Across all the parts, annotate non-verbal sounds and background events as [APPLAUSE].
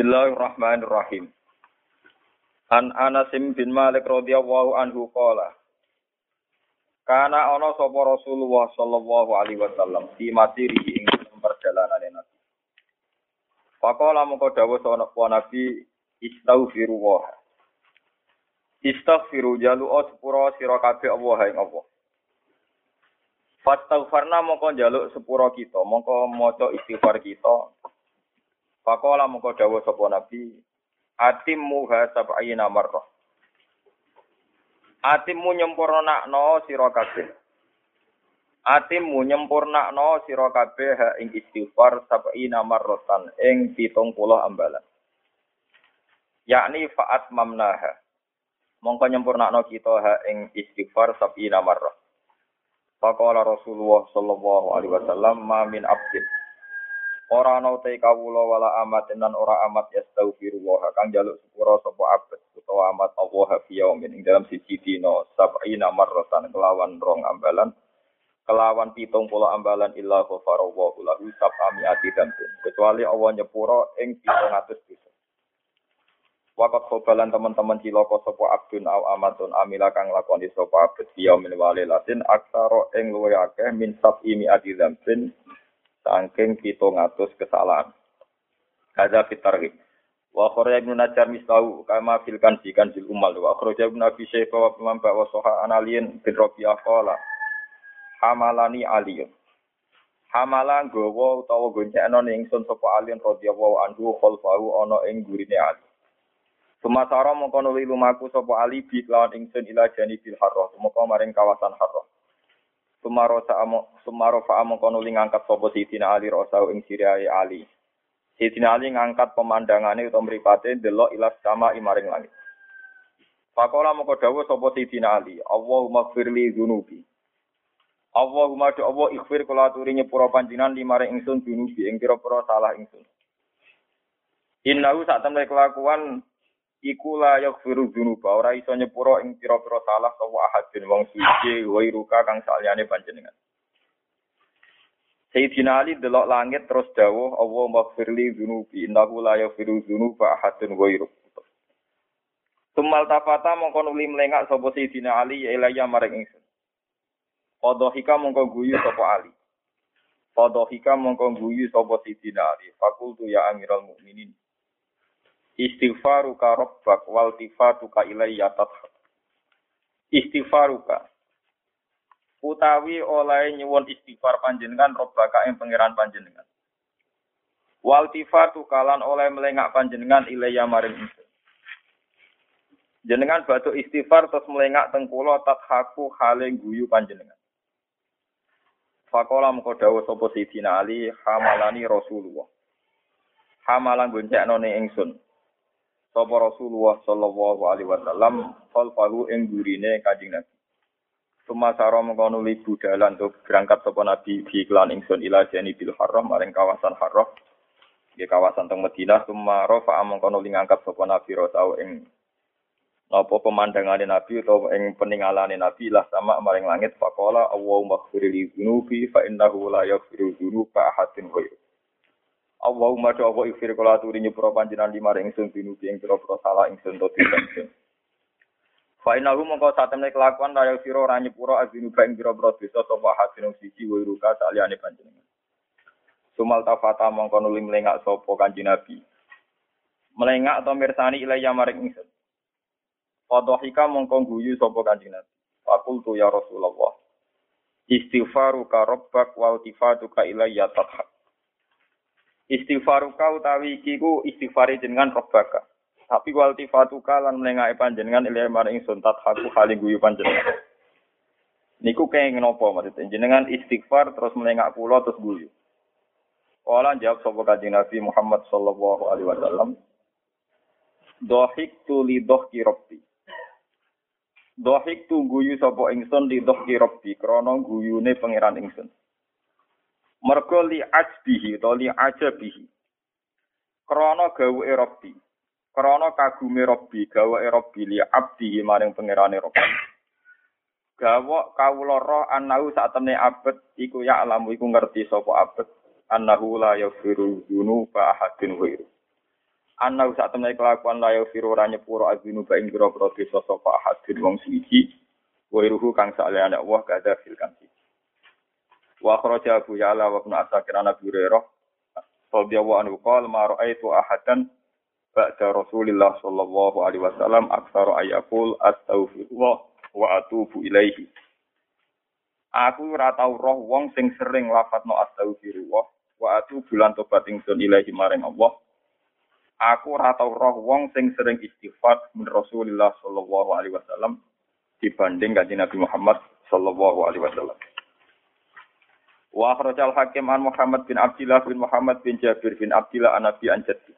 Bismillahirrahmanirrahim. An Anas bin Malik radhiyallahu anhu qala Kana ana sapa Rasulullah sallallahu alaihi wasallam di matiri ing perjalanan Nabi. Faqala mongko dawuh sapa Nabi istaghfiru wa. Istaghfiru jalu sepura sira kabeh Allah ing Allah. Fastaghfarna mongko njaluk sepura kita, mongko maca istighfar kita. Faqala mongko dawuh sapa Nabi atimmu ha sab'ina marrah. Atimmu nyempurnakno sira kabeh. Atimmu nyempurnakno sira kabeh ha ing istighfar sab'ina marratan ing 70 ambalan. Yakni fa'at mamnaha. Mongko nyempurnakno kita ha ing istighfar sab'ina marrah. Faqala Rasulullah sallallahu alaihi wasallam ma min abdin ora ana te kawula wala amat nan ora amat yastaghfirullah kang jaluk sepura sapa abad utawa amat Allah fi yaumin. Ing dalam siji dina sab'ina marratan kelawan rong ambalan. Kelawan pitung puluh ambalan illa ghafarallahu lahu sab'ami ati kecuali Allah nyepura ing 700 dosa Wakat khobalan teman-teman ciloko sopo abdun au amatun amila kang lakoni sopo abd dia min wali latin aksaro ing luwe akeh min sab imi adi sangking pito ngatus kesalahan. Hadza fitarhib. Wa khurya ibnu Najar mislahu kama fil kanji kanjil umal wa khurya ibnu Abi Syaifah wa Imam wa Soha analien bin Rabi'ah qala hamalani aliyun. Hamalan gowo utawa goncengno ning ingsun sapa alien radhiyallahu anhu khalfahu ana ing gurine ali. Sumasara mongko nuli lumaku sapa Ali bi lawan ingsun ila jani bil harrah mongko maring kawasan harrah. Sumaro saamo sumaro fa mongko nuli ngangkat sapa Sidina Ali rosau ing siriae Ali. Sidina Ali ngangkat pemandangane utawa mripate delok ila sama imaring langit. Pakola mongko dawuh sapa Sidina Ali, Allahumma firli dzunubi. Allahumma do Allah ikhfir kula aturi nyepura panjinan limaring ingsun dzunubi ing pira-pira salah ingsun. Innahu sak temne kelakuan iku la yaghfiru dzunuba ora iso nyepuro ing pira-pira salah sapa ahadin wong suci wairuka kang saliyane panjenengan. Sayyidina Ali delok langit terus dawuh Allah maghfirli dzunubi innahu la yaghfiru dzunuba ahadun wairuk. Tumal tafata mongko nuli melengak sapa Sayyidina Ali ya ilaya maring ingsun. Qadhika mongko guyu sapa Ali. Qadhika mongko guyu sapa Sayyidina Ali. Fakultu ya Amiral Mukminin istighfaruka rabbak wal tifatuka ilayya tadhak istighfaruka. Utawi oleh nyuwun istighfar panjenengan robbaka ing pangeran panjenengan. Wal tifatuka lan oleh melengak panjenengan ilayya maring jenengan batu istighfar terus melengak teng kula tadhaku hale guyu panjenengan. Fakola mengko dawuh sapa Sidina Ali hamalani Rasulullah. Hamalan goncekno ning ingsun sapa Rasulullah sallallahu alaihi wasallam falfalu ing gurine Kanjeng Nabi. Sumasara mengkono libu dalan untuk berangkat sapa Nabi di iklan ingsun ila jani bil haram maring kawasan haram. Di kawasan teng Madinah. Sumaro fa mengkono ngangkat sapa Nabi rotau ing napa pemandangane Nabi utawa ing peninggalane Nabi lah sama maring langit faqala Allahumma ighfir li dzunubi fa innahu la yaghfiru dzunuba ghairu Allahumma do Allah ikhfir kula aturi nyepuro panjenengan lima ingsun binubi ing pira-pira salah ingsun to ingsun. Fa inahu mongko satemene kelakuan raya sira ora nyepuro azinu ba ing pira-pira dosa sapa hasin siji wa ruka saliyane panjenengan. Sumal tafata mongko nuli melengak sapa kanjeng Nabi. Melengak atau mirsani ilaya maring ingsun. Fadhika mongko guyu sapa kanjeng Nabi. Fakultu ya Rasulullah. Istighfaruka rabbak wa tifatuka ilayya tadhak. Istighfaruka utawi iki ku istighfari jenengan robbaka. Tapi wal tifatuka lan menengae panjenengan ilmu maring ingsun tathaku hale guyu panjenengan. Niku kaya ngenopo maksudnya jenengan istighfar terus menengak kula terus guyu. Kala jawab sapa kanjeng Nabi Muhammad sallallahu alaihi wasallam. Dohik tu li dohki robbi. Dohik tu guyu sapa ingsun li dohki robbi krana guyune pangeran ingsun. Mergo li ajbihi to li ajabihi. Krana gawe Rabbi. Krana kagume Rabbi, gawe Rabbi li abdihi maring pangerane Rabbi. Gawa kawula roh annahu sak temne abet iku ya alamu iku ngerti sapa abet annahu la yaghfiru dzunuba ahadin ghairu. Ana sak temne kelakuan layo firu ora nyepuro azinu ba ing pira-pira dosa sapa hadin wong suci. Wa kang saliyane Allah kada fil kanti. Wa kharaja Abu Ya'la wa Ibnu Asakir an Abi Hurairah radhiyallahu anhu qala ma ra'aitu ahadan ba'da Rasulillah sallallahu alaihi wasallam aktsaru ayaqul astaghfirullah wa atubu ilaihi. Aku ora tau roh wong sing sering lafadzno astaghfirullah wa atubu lan tobat ingsun ilaihi maring Allah aku ora tau roh wong sing sering istighfar min Rasulillah sallallahu alaihi wasallam dibanding kanjeng Nabi Muhammad sallallahu alaihi wasallam. Wa akhrajal hakim an Muhammad bin Abdullah bin Muhammad bin Jabir bin Abdullah an Nabi an Jaddi.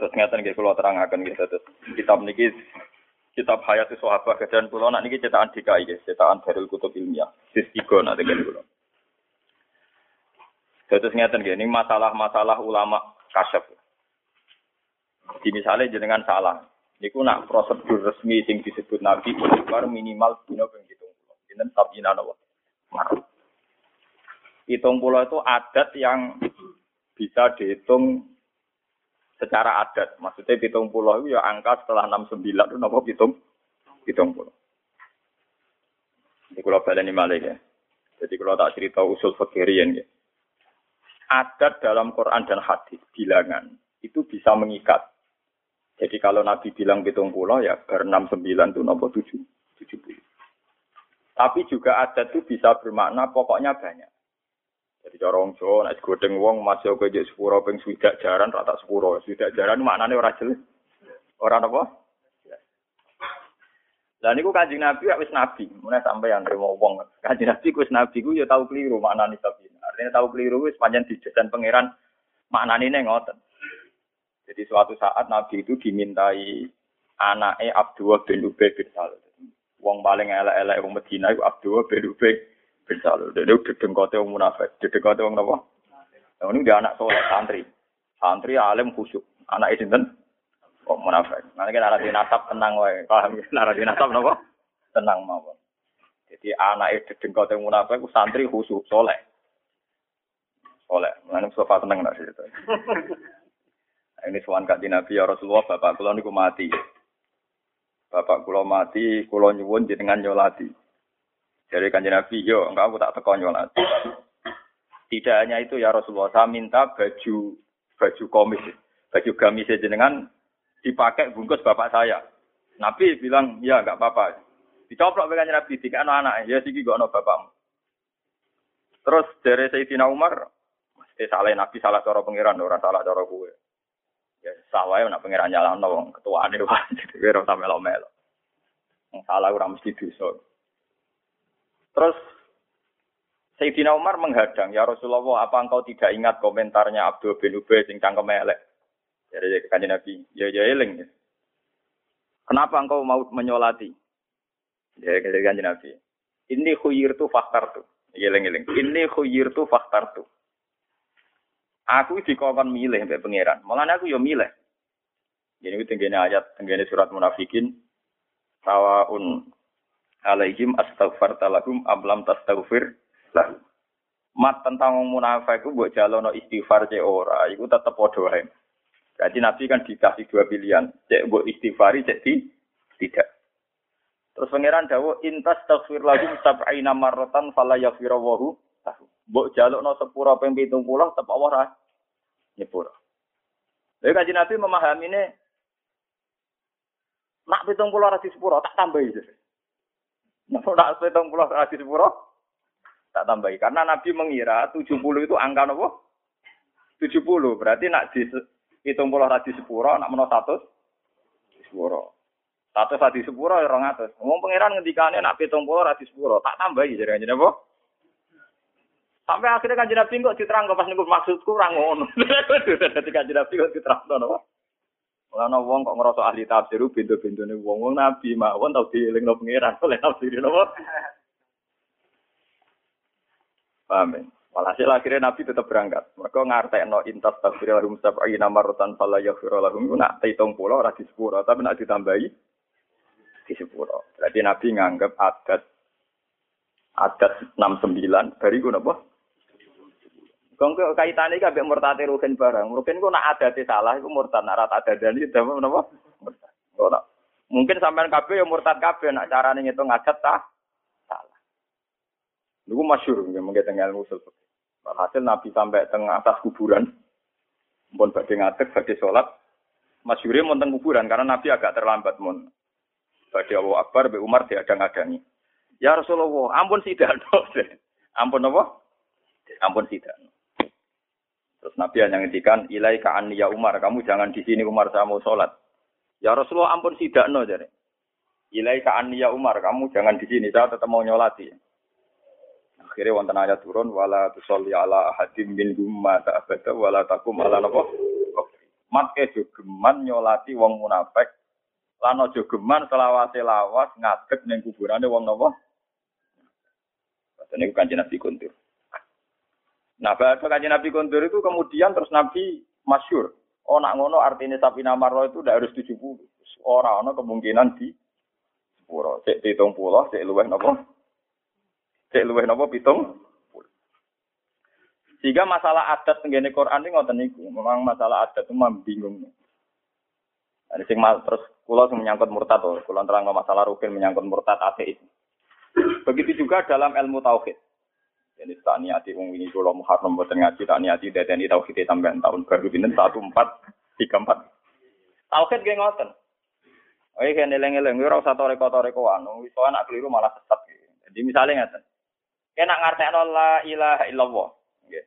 Terus ngeten nggih kula terangaken nggih terus kitab niki kitab Hayat Sahabat dan kula nak niki cetakan DKI nggih, cetakan Darul Kutub Ilmiah. Sis 3 nak dengan kula. Terus ngeten nggih, ini masalah-masalah ulama kasyaf. Di misalnya jenengan salah, niku nak prosedur resmi sing disebut Nabi istighfar minimal dina ping 70. Dinten sabina napa? Hitung pulau itu adat yang bisa dihitung secara adat. Maksudnya hitung pulau itu ya angka setelah 69 itu napa hitung hitung pulau. Ini kalau ini ya. Jadi kalau tak cerita usul fakirian ya adat dalam Quran dan hadis bilangan itu bisa mengikat. Jadi kalau Nabi bilang hitung pulau ya ber 69 itu nomor 7, 70. Tapi juga adat itu bisa bermakna pokoknya banyak. Jadi cara wong Jawa nek wong masih ke jek sepuro ping swidak jaran rata sepuro. Swidak jaran maknane ora jelas. Ora apa? Lah niku Kanjeng Nabi wis nabi, mulai sampai yang nrimo wong. Kanjeng Nabi wis nabi ku ya tau keliru maknane tapi. Artinya tahu keliru wis panjang dijejan pangeran maknane ini ngoten. Jadi suatu saat Nabi itu dimintai anaknya Abdullah bin Ubay bin Salul. Wong paling elek-elek wong Medina itu Abdullah bin Ubay bin Salul. Dia udah dengkote wong munafik, dengkote wong napa? Yang ini dia anak soleh santri. Santri alim khusyuk. Anak sinten? Kok munafik. Nanti kan arah nasab tenang wae. Paham ya? Arah nasab napa? Tenang mawon. Jadi anak itu dengkote munafik santri khusyuk soleh oleh. Mana sofa tenang nak cerita. Nah, ini suan kak Nabi ya Rasulullah, bapak kulo niku mati. Bapak kulo mati, kulo nyuwun jenengan nyolati. Dari kanji Nabi, yo enggak aku tak teko nyolati. Tidak hanya itu ya Rasulullah, saya minta baju baju komis, baju gamis jenengan dipakai bungkus bapak saya. Nabi bilang, ya enggak apa-apa. Dicoplok dengan Nabi, tiga anak-anak, ya sih gak bapakmu. Terus dari Sayyidina Umar, Eh salah nabi salah cara pangeran ora salah cara gue. Ya salah ya nak pangeran nyalahno wong ketuane wae [LAUGHS] jadi ora sampe melo-melo. Wong salah ora mesti dosa. Terus Sayyidina Umar menghadang, ya Rasulullah, apa engkau tidak ingat komentarnya Abdul bin Ubay sing cangkem elek? Jadi kanjeng Nabi, ya ya eling. Ya. Kenapa engkau mau menyolati? Ya kanjeng Nabi. Ini khuyir tu tu. Eling eling. Ini khuyir tu. Aku dikongkon milih mbek pangeran. Mulane aku yo milih. Jadi itu tenggene ayat, tenggene surat munafikin. Sawaun alaihim astaghfarta lahum ablam tastaghfir lah. Mat tentang munafik itu buat jalono istighfar cek ora, itu tetap wae. Jadi Nabi kan dikasih dua pilihan, cek buat istighfari cek di tidak. Terus pangeran dawo intas taghfir lahum sab'ina marratan fala yaghfirawahu Mbok jalukno sepura ping 70 tetep Allah nyepuro. Lha kanjeng Nabi memahami ini nak pitung puluh rasi sepuro tak tambahi. Nak nak pitung puluh rasi sepuro tak tambahi karena Nabi mengira 70 itu angka nopo? 70 berarti nak di pitung puluh rasi sepuro nak menos satu sepuro. Satu rasi sepuro ya orang atas. Ngomong pangeran ngendikane nak pitung puluh rasi sepuro tak tambahi jadi Nabi. Sampai akhirnya kan Nabi kok pas niku maksudku ora ngono. [LAUGHS] Dadi kan Nabi kok diterang ngono. Ora wong kok ngerasa ahli tafsir pintu-pintune wong wong nabi mawon tau dielingno pangeran oleh tafsir napa. Paham ya? Walhasil akhirnya Nabi tetap berangkat. Mereka ngartekno intas tafsir lahum sab'ina marratan fala yaghfir lahum. Nak hitung pulau ora di sepuro, tapi nak ditambahi di sepuro. Berarti Nabi nganggap adat adat 69 dari guna apa? Dong kok kaitane iki ambek murtate ruhin barang. Ruhin ku nak adate salah iku murtad, nak rata adadane [LAUGHS] damel napa? Murtad. Ora. Mungkin sampean kabeh ya murtad kabeh nak carane ngitung adat ta salah. Niku masyhur nggih mengke teng ilmu usul. Hasil Nabi sampai teng atas kuburan. Mun badhe ngadeg badhe salat. Masyhure mun teng kuburan karena Nabi agak terlambat mun. Badhe Abu Akbar be Umar diadang-adangi. Ya Rasulullah, ampun sidano. [LAUGHS] ampun apa? Ampun sidano. Terus Nabi hanya ngendikan, ilai ka ya Umar, kamu jangan di sini Umar saya mau sholat. Ya Rasulullah ampun sidakno jadi. Ilai ka ya Umar, kamu jangan di sini, saya tetap mau nyolati. Akhirnya wonten ayat turun, wala tusolli ala ahadim min gumma ta'abada, wala takum ala napa. Mat jogeman nyolati wong munafik. Lan aja geman selawase lawas ngadeg ning kuburane wong napa. Ini bukan Nabi kuntur. Nah, bahasa kaji Nabi Kondur itu kemudian terus Nabi masyur. Oh, nak ngono artinya sapi namarlo itu udah harus 70. Orang ono kemungkinan di sepuro. Cek hitung pulau, cek luweh nopo. Cek luweh nopo pitung. Sehingga masalah adat tenggene Quran ini ngoten niku. Memang masalah adat itu memang bingung. Ada sing terus pulau sing menyangkut murtad tuh. Kulo terang masalah rukin menyangkut murtad ateis. Begitu juga dalam ilmu tauhid. Jadi tak niati wong ini kalau Muharram buatan ngaji tak niati ini tauhid tambahan tahun baru tiga empat. Tauhid gak ngoten. Oh iya nilai nilai gue rasa toreko toreko anu, itu anak keliru malah sesat. Jadi misalnya ngoten. Kena ngerti la ilaha illallah. Nggih.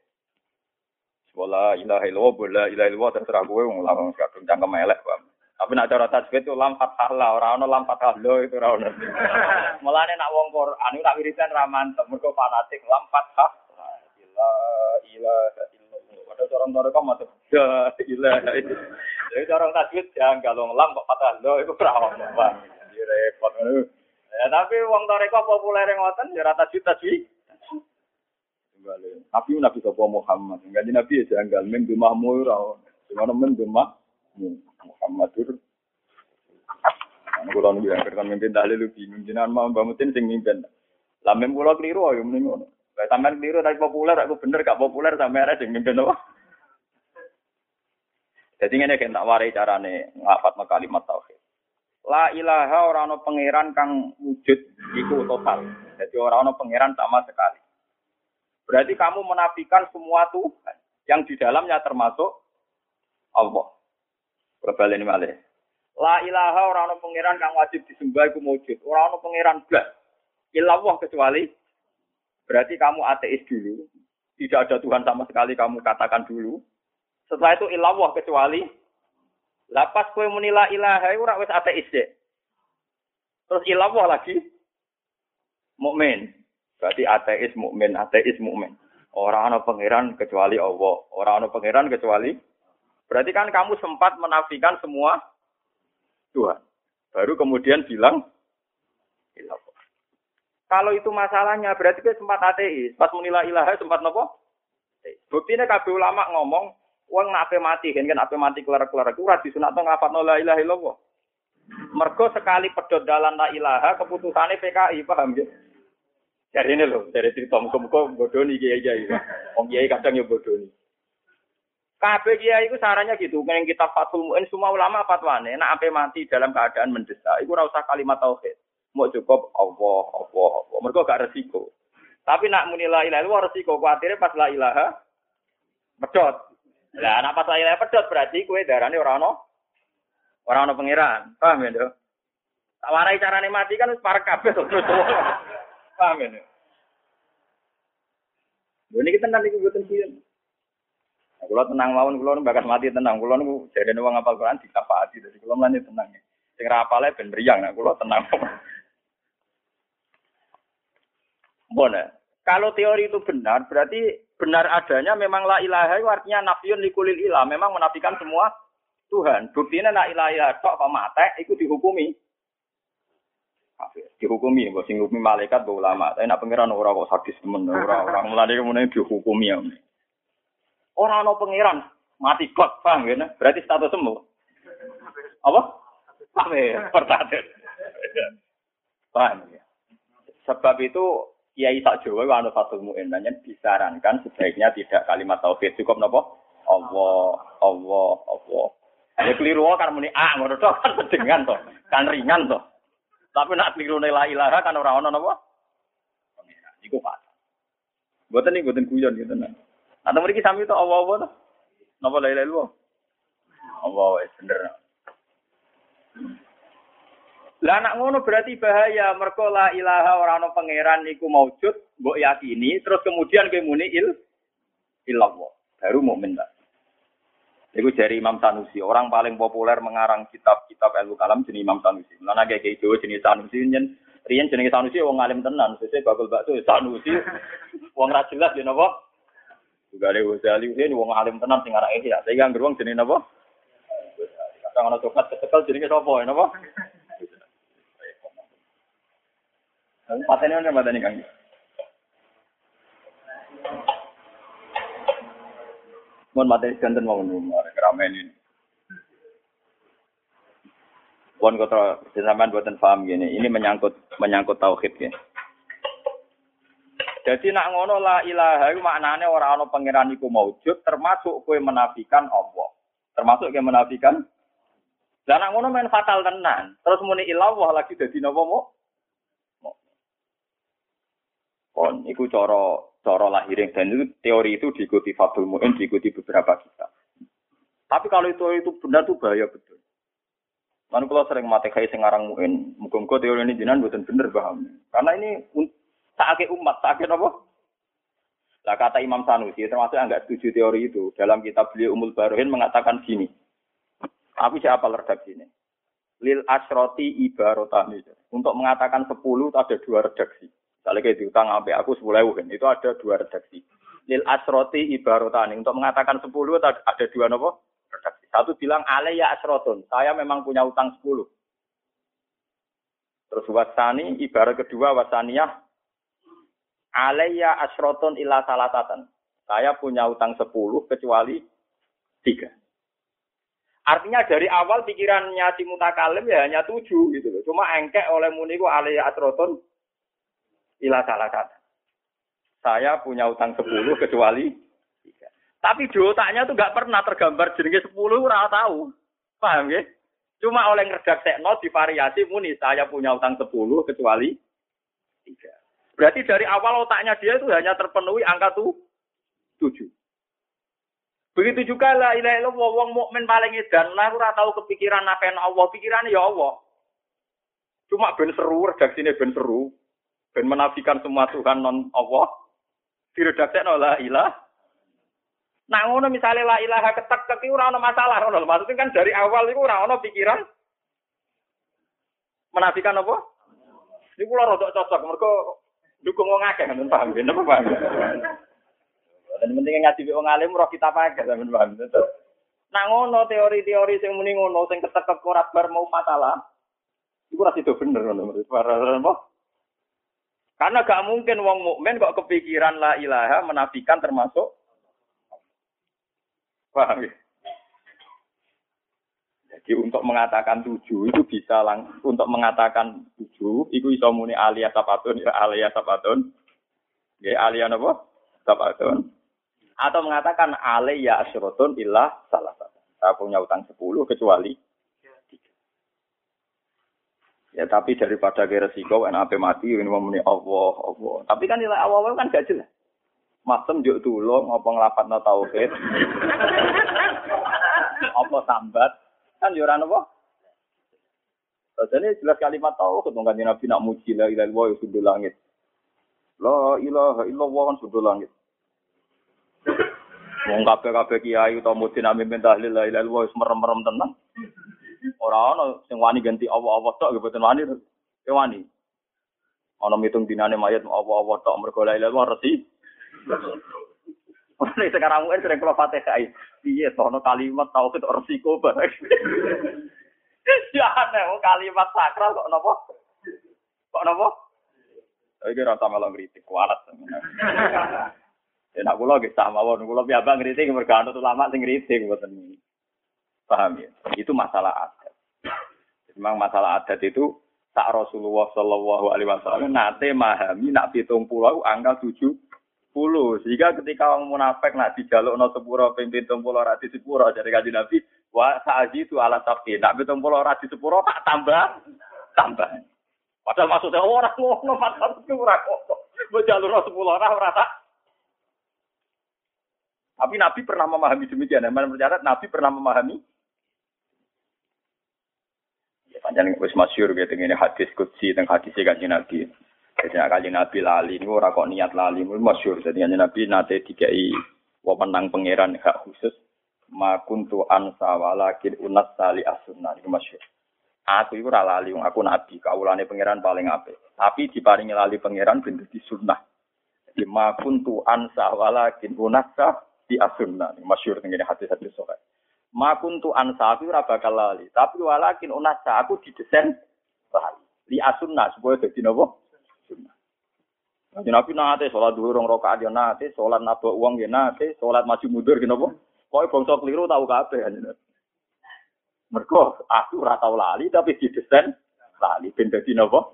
Wala ilaha illallah, bola ilaha illallah terserah gue wong langsung kadung cangkem elek, Pak. Tapi nak cara tajwid itu lam fathah lah, ora ono lam fathah lo itu ora ono. [LAUGHS] Mulane nak wong Quran nak wiridan ra mantep, mergo fanatik lam fathah. La ilaha illallah. Padahal cara mereka mantep. [LAUGHS] La ilaha Jadi cara tajwid janggal wong lam kok fathah lo itu ora ono. Wah, repot. Ya tapi wong toreko populer ngoten ya ra tajwid tajwid. Nabi Nabi Muhammad, enggak Nabi ya janggal men dumahmu ora ono. Gimana men dumah? Muhammadur Kulo nunggu yang kertas mimpin dalil lu bingung jenengan mau bangutin sing mimpin. Lamen kulo keliru ayo mending ngono. Kayak sampean keliru tapi populer aku bener gak populer sampean ada sing mimpin apa? Jadi ngene kan tak warai carane ngafat kalimat tauhid. La ilaha ora pangeran kang wujud iku total. Jadi ora pangeran sama sekali. Berarti kamu menafikan semua Tuhan yang di dalamnya termasuk Allah. Berbalik ini malih. La ilaha orang ono pangeran kang wajib disembah iku wujud. Ora ono pangeran blas. Ilallah kecuali berarti kamu ateis dulu. Tidak ada Tuhan sama sekali kamu katakan dulu. Setelah itu ilallah kecuali lapas kue munila ilaha ora wis ateis deh. Terus ilallah lagi mukmin. Berarti ateis mukmin, ateis mukmin. Orang ono pangeran kecuali Allah. Orang ono pangeran kecuali Berarti kan kamu sempat menafikan semua Tuhan. Baru kemudian bilang, kalau itu masalahnya, berarti kita sempat ateis. Pas menilai ilaha sempat nopo? Buktinya kabeh ulama ngomong, uang nak mati, kan kan mati kelar-kelar. Itu sunat ngapa la ilaha illallah. Mergo sekali pedot dalan la ilaha, keputusannya PKI, paham ya? Dari ini loh, dari cerita muka-muka bodoni kiai-kiai. Om kiai kadang ya bodoni. Kabeh kiai itu sarannya gitu. Yang kita Fathul Mu'in semua ulama fatwane nek ampe mati dalam keadaan mendesak iku ora usah kalimat tauhid. Mau cukup Allah, Allah, Allah. Mereka gak resiko. Tapi nak muni la ilaha illallah resiko kuatire pas la ilaha pedot. Lah nak pas la ilaha pedot berarti kue darane ora ono ora ono pangeran. Paham ya, Nduk? Tak warai carane mati kan para kabeh terus. Paham ya, Nduk? Ini kita nanti kebutuhan Kulo tenang mawon, kulo bakas mati tenang. Kulo niku jadi wong ngapal Quran dikafaati, jadi kulo mlane tenang. Sing ra apale ben mriyang, nah kulo tenang. Bona, kalau teori itu benar, berarti benar adanya memang la ilaha itu artinya nafiyun likulil ilah, memang menafikan semua Tuhan. Buktinya la ilaha ilah tok kok mate iku dihukumi. Dihukumi, mbok sing malaikat mbok ulama. Tapi nak pangeran ora kok sadis temen, ora ora mulane kemudian dihukumi ya. Orang no pangeran mati kok, paham ya? Berarti status sembuh. Apa? Ya? Pertadet. Paham ya? Sebab itu kiai sak Jawa wa anu fatul mu'in disarankan sebaiknya tidak kalimat tauhid cukup napa Allah Allah Allah ya keliru kan muni ah ngono tok kan sedengan to kan ringan to tapi nak keliru la ilaha kan ora ono napa iku pas Boten nih, boten guyon gitu nah. Atau mriki sami to Allah Allah to. Napa la ilaha illallah? Allah wis bener. Lah anak ngono berarti bahaya mergo la ilaha ora ana pangeran niku maujud, mbok yakini terus kemudian kowe muni il illallah. Baru mukmin tak. Iku dari Imam Sanusi, orang paling populer mengarang kitab-kitab ilmu kalam jenis Imam Sanusi. Mana kayak gitu jenis Sanusi nyen Rian jenis Sanusi wong alim tenan, sesuk bakul bakso Sanusi wong ra jelas ya napa? Ada Ghazali ini wong alim tenan sing arah ya. Saya kan beruang jenis napa? Kadang ana coklat ketekel jenenge sapa ya napa? Patene mana mateni Kang. Mohon materi ganten mau nomor keramen ini. Pun kota sampean buatan paham gini, ini menyangkut menyangkut tauhid ya. Jadi nak ngono la ilaha iku maknane ora ana pangeran iku maujud termasuk kowe menafikan Allah. Termasuk kowe menafikan Lah nak ngono main fatal tenan. Terus muni ilallah lagi dadi napa mau? Kon iku cara cara lahiring dan itu teori itu diikuti Fabul Mu'in, diikuti beberapa kitab. Tapi kalau itu itu benar tuh bahaya betul. Lalu kalau sering mati kayak sengarang Mu'in, muka teori ini jinan buatan bener paham. Karena ini sakit umat, sakit apa? Lah kata Imam Sanusi, termasuk yang nggak setuju teori itu, dalam kitab beliau Umul Barohin mengatakan gini. Tapi siapa redaksi ini? Lil asroti ibarotani. Untuk mengatakan sepuluh ada dua redaksi. Misalnya kayak diutang sampai aku sepuluh kan, itu ada dua redaksi. Lil asroti ibarotani. Untuk mengatakan sepuluh ada dua nopo redaksi. Satu bilang ya asrotun. Saya memang punya utang sepuluh. Terus wasani ibarat kedua wasaniyah ya asrotun illa salatatan. Saya punya utang sepuluh kecuali tiga. Artinya dari awal pikirannya si mutakalim ya hanya tujuh gitu loh. Cuma engkek oleh muniku ya asrotun ila salah kata. Saya punya utang sepuluh kecuali tiga. Tapi di otaknya tuh nggak pernah tergambar jenenge sepuluh, ora tahu. Paham ya? Cuma oleh ngerjaksekno di variasi muni saya punya utang sepuluh kecuali tiga. Berarti dari awal otaknya dia itu hanya terpenuhi angka tuh tujuh. Begitu juga lah ilaha illallah wong mukmin paling edan. Lah ora tahu kepikiran nafen Allah, pikirannya ya Allah. Cuma ben seru redaksine ben seru. Ben menafikan semua Tuhan non Allah. Diredaksekno la ilah Nah ngono misalnya la ilaha ketek ketek ora ono masalah ngono maksudnya kan dari awal itu ora ono pikiran. Menafikan apa? Ini kula rada cocok mergo dukung wong akeh ngoten paham napa paham. Dan penting ngaji wong alim roh kita pakai sampean paham. Nah ngono teori-teori sing muni ngono sing ketek ora bar mau masalah. Iku ora sido bener ngono para karena gak mungkin wong mukmin kok kepikiran la ilaha menafikan termasuk paham ya? Jadi untuk mengatakan tujuh itu bisa lang untuk mengatakan tujuh itu bisa muni alia sapatun ya alia sapatun ya alia apa sapatun atau mengatakan alia asyrotun ilah salah satu saya punya utang sepuluh kecuali Ya tapi daripada ke resiko enak apa mati ini memuni Allah Allah. Tapi kan nilai awal kan gak jelas. Masem juk tulung apa nglapatno tauhid. [LAUGHS] apa sambat kan yo ora napa. Jadi jelas kalimat tauhid kan Nabi nak muji la ilaha illallah sudah langit. La ilaha illallah kan sudah langit. Wong kabeh-kabeh kiai utawa mudin amin tahlil la ilaha illallah merem-merem tenang. Ora ana sing wani ganti Allah-Allah tok nggih boten wani. E wani. Ana mitung dinane mayat Allah-Allah tok mergo la ilaha resi. Ora sekarang mungkin sering kalau Fatihah. Piye to ono kalimat tauhid resiko bareng. Ya aneh kalimat sakral kok napa? Kok napa? Iki rasa malah ngritik kualat. Ya nak kula nggih sama mawon, kula piyambak ngritik mergo anut ulama sing ngritik mboten. Paham ya? Itu masalah adat. Memang masalah adat itu tak Rasulullah Shallallahu Alaihi Wasallam nate memahami nak pitung pulau angka tujuh puluh sehingga ketika orang munafik nak dijaluk no sepuro pimpin pulau rati sepuro dari kaji nabi wah saji itu alat tapi nak pitung pulau rati sepuro tak tambah. Tambah. Padahal maksudnya oh, orang tua no masalah itu ora kok mau no sepuluh orang rata tapi Nabi pernah memahami demikian. Yang mencatat Nabi pernah memahami. Panjang wis masyur gitu. Ini hadis kutsi dan hadis kanjeng Nabi. Jadi kali Nabi lali ini ora kok niat lali itu masyur. Jadi kanjeng Nabi nate dikai wewenang pangeran hak khusus ma kuntu ansa walakin unas sali asunna itu masyur. Aku itu lali aku nabi kaulane pangeran paling apik. Tapi diparingi lali pangeran ben di sunnah. Jadi ma kuntu ansa walakin unas di asunna masyur dengan hadis-hadis sahih makuntu ansafi ora bakal lali. Tapi walakin unasa aku didesain lali. Li asunna supaya dadi napa? Sunnah. Nabi nate sholat dulu rong rokaat ya nate, sholat nabok uang ya nate, sholat maju mundur gitu apa? Pokoknya bangsa keliru tahu kabeh. Mergo aku ora tau lali tapi didesain lali ben dadi napa?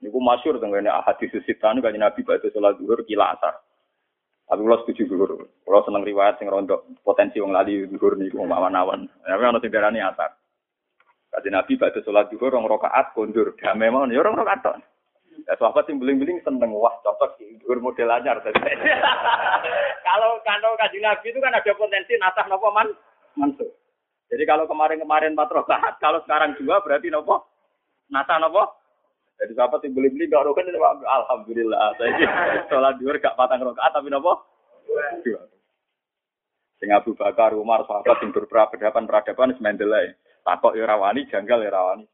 Niku masyhur tengene hadis sitane kan Nabi badhe sholat zuhur kila asar. Tapi kalau setuju dulu, kalau seneng riwayat sing rontok potensi wong lali dhuwur niku awan-awan. Tapi ana sing darani asar. Kati Nabi pada sholat dhuwur rong rakaat kondur, damai mawon ya rong rakaat. Ya sahabat sing beling-beling seneng wah cocok sih model anyar. [LAUGHS] kalau kalau kaji Nabi itu kan ada potensi nasah nopo man mansuh. Jadi kalau kemarin-kemarin empat rakaat, kalau sekarang dua berarti nopo nasah nopo jadi sahabat yang beli-beli gak rokan itu alhamdulillah. Saya [LAUGHS] sholat dua gak patang rokaat tapi nopo dua. Sing Abu Bakar, Umar, sahabat yang berperadaban peradaban semendelai. Takok irawani, ya janggal irawani.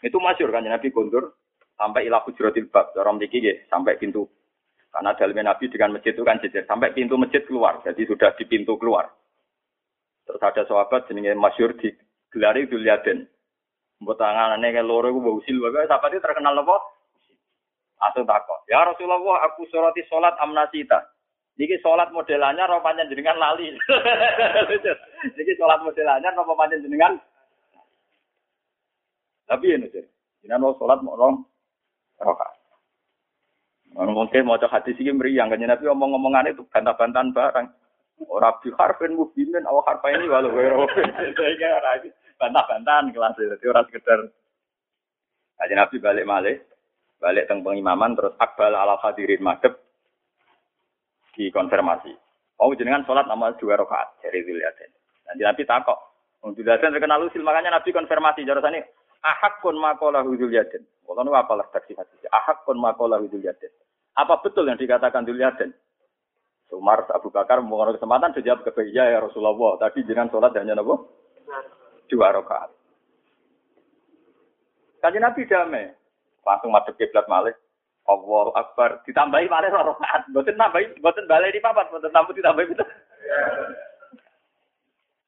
Ya itu masyur kan Nabi kundur sampai ilah hujratil bab. Orang diki sampai pintu. Karena dalamnya Nabi dengan masjid itu kan jejer. Sampai pintu masjid keluar. Jadi sudah di pintu keluar. Terus ada sahabat jenenge masyur di gelari Duliaden. Mbok tangane ke loro iku usil wae sapa itu terkenal apa? Atau takok. Ya Rasulullah aku sholati sholat amnasita. Niki sholat modelannya roh jenengan lali. [LAUGHS] Niki sholat modelannya roh jenengan. Tapi ini sih. Jenengan mau sholat mau rong rokaat. Mungkin mau cek hati sih meriang kan Nabi omong-omongan itu bantah-bantahan barang. Orang biharfin mubinin awak harfa ini walau [LAUGHS] gue Saya bantah-bantahan kelas itu. Jadi orang sekedar Kaji Nabi balik malih, balik teng pengimaman terus akbal ala hadirin madep dikonfirmasi. Oh jenengan sholat nama dua rakaat dari Dzulyaden. Nanti Nabi takok. Wong Dzulyaden terkenal usil makanya Nabi konfirmasi jarasane ahak kon makola Dzulyaden. Kalau nu apalah hadis. Ahak kon makola Dzulyaden. Apa betul yang dikatakan Dzulyaden? Umar Abu Bakar mengenai kesempatan sejawab ke ya Rasulullah. Tadi jenengan sholat hanya nabo dua rakaat. Kaji Nabi damai. Langsung madep kiblat malih. Allah Akbar. Ditambahi malih rakaat. Boten nambahi, boten balai di papat, boten tambah ditambahi itu.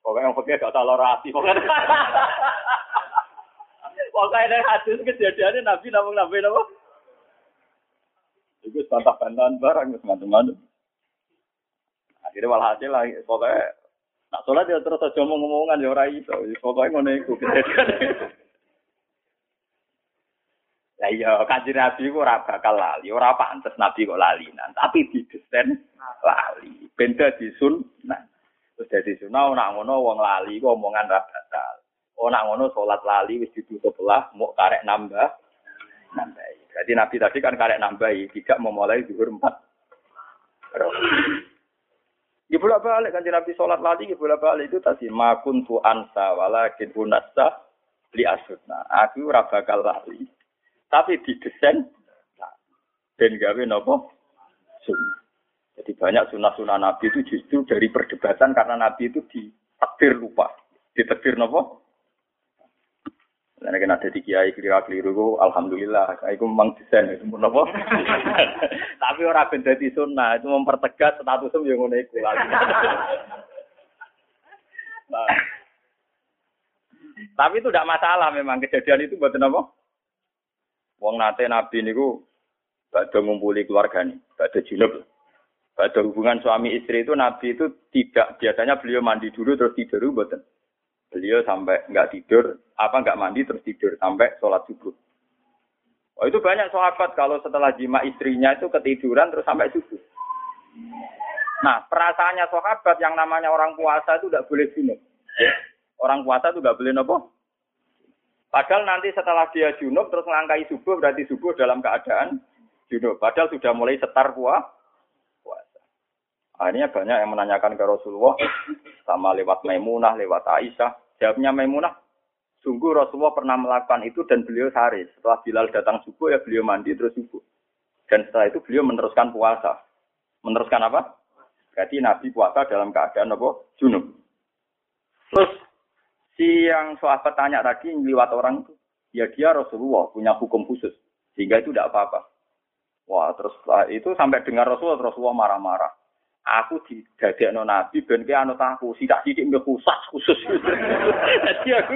Pokoknya yang fakir gak salah rati. Pokoknya Pokoknya ada hadis kejadiannya Nabi namun Nabi nama. Itu bantah-bantahan barang, macam-macam. Akhirnya walhasil lah, pokoknya Nak sholat ya terus aja ngomong-ngomongan ya ora iso. Pokoke ngono iku kejadian. Lah iya kanjeng Nabi ku ora bakal lali, ora pantes Nabi kok lalinan, tapi didesain lali. Ben dadi sunnah. Terus dadi sunnah nak ngono wong lali ku omongan ra. Oh nak ngono salat lali wis ditutup lah, mau karek nambah nambahi. Jadi Nabi tadi kan karek nambahi, tidak memulai zuhur empat. Ya bolak balik kan Nabi sholat lagi, ya bolak balik itu tadi makun tu ansa walakin unasa li asutna. Aku ora bakal lali. Tapi didesain dan gawe nopo sunnah. Jadi banyak sunnah-sunnah Nabi itu justru dari perdebatan karena Nabi itu ditakdir lupa. Ditakdir nopo Karena kan ada di kiai keliru keliru, alhamdulillah, itu memang desain itu pun apa. Tapi orang ben di sunnah itu mempertegas statusnya yang ngono iku lagi. [LAUGHS] Tapi itu tidak masalah memang kejadian itu buat apa? Wong nate nabi niku badhe ngumpuli keluarga nih, badhe junub. Pada hubungan suami istri itu Nabi itu tidak biasanya beliau mandi dulu terus tidur buatan. Beliau sampai nggak tidur, apa nggak mandi terus tidur sampai sholat subuh. Oh itu banyak sahabat kalau setelah jima istrinya itu ketiduran terus sampai subuh. Nah perasaannya sahabat yang namanya orang puasa itu tidak boleh junub. Orang puasa itu nggak boleh nopo. Padahal nanti setelah dia junub terus melangkai subuh berarti subuh dalam keadaan junub. Padahal sudah mulai setar puasa. Akhirnya banyak yang menanyakan ke Rasulullah sama lewat Maimunah, lewat Aisyah. Jawabnya Maimunah, sungguh Rasulullah pernah melakukan itu dan beliau sehari. Setelah Bilal datang subuh ya beliau mandi terus subuh. Dan setelah itu beliau meneruskan puasa. Meneruskan apa? Berarti Nabi puasa dalam keadaan apa? Junub. Terus si yang sahabat tanya tadi lewat orang itu, ya dia Rasulullah punya hukum khusus. Sehingga itu tidak apa-apa. Wah, terus itu sampai dengar Rasulullah, Rasulullah marah-marah aku didadekno nabi ben ki anut aku sidak sithik mbek khusus khusus dadi aku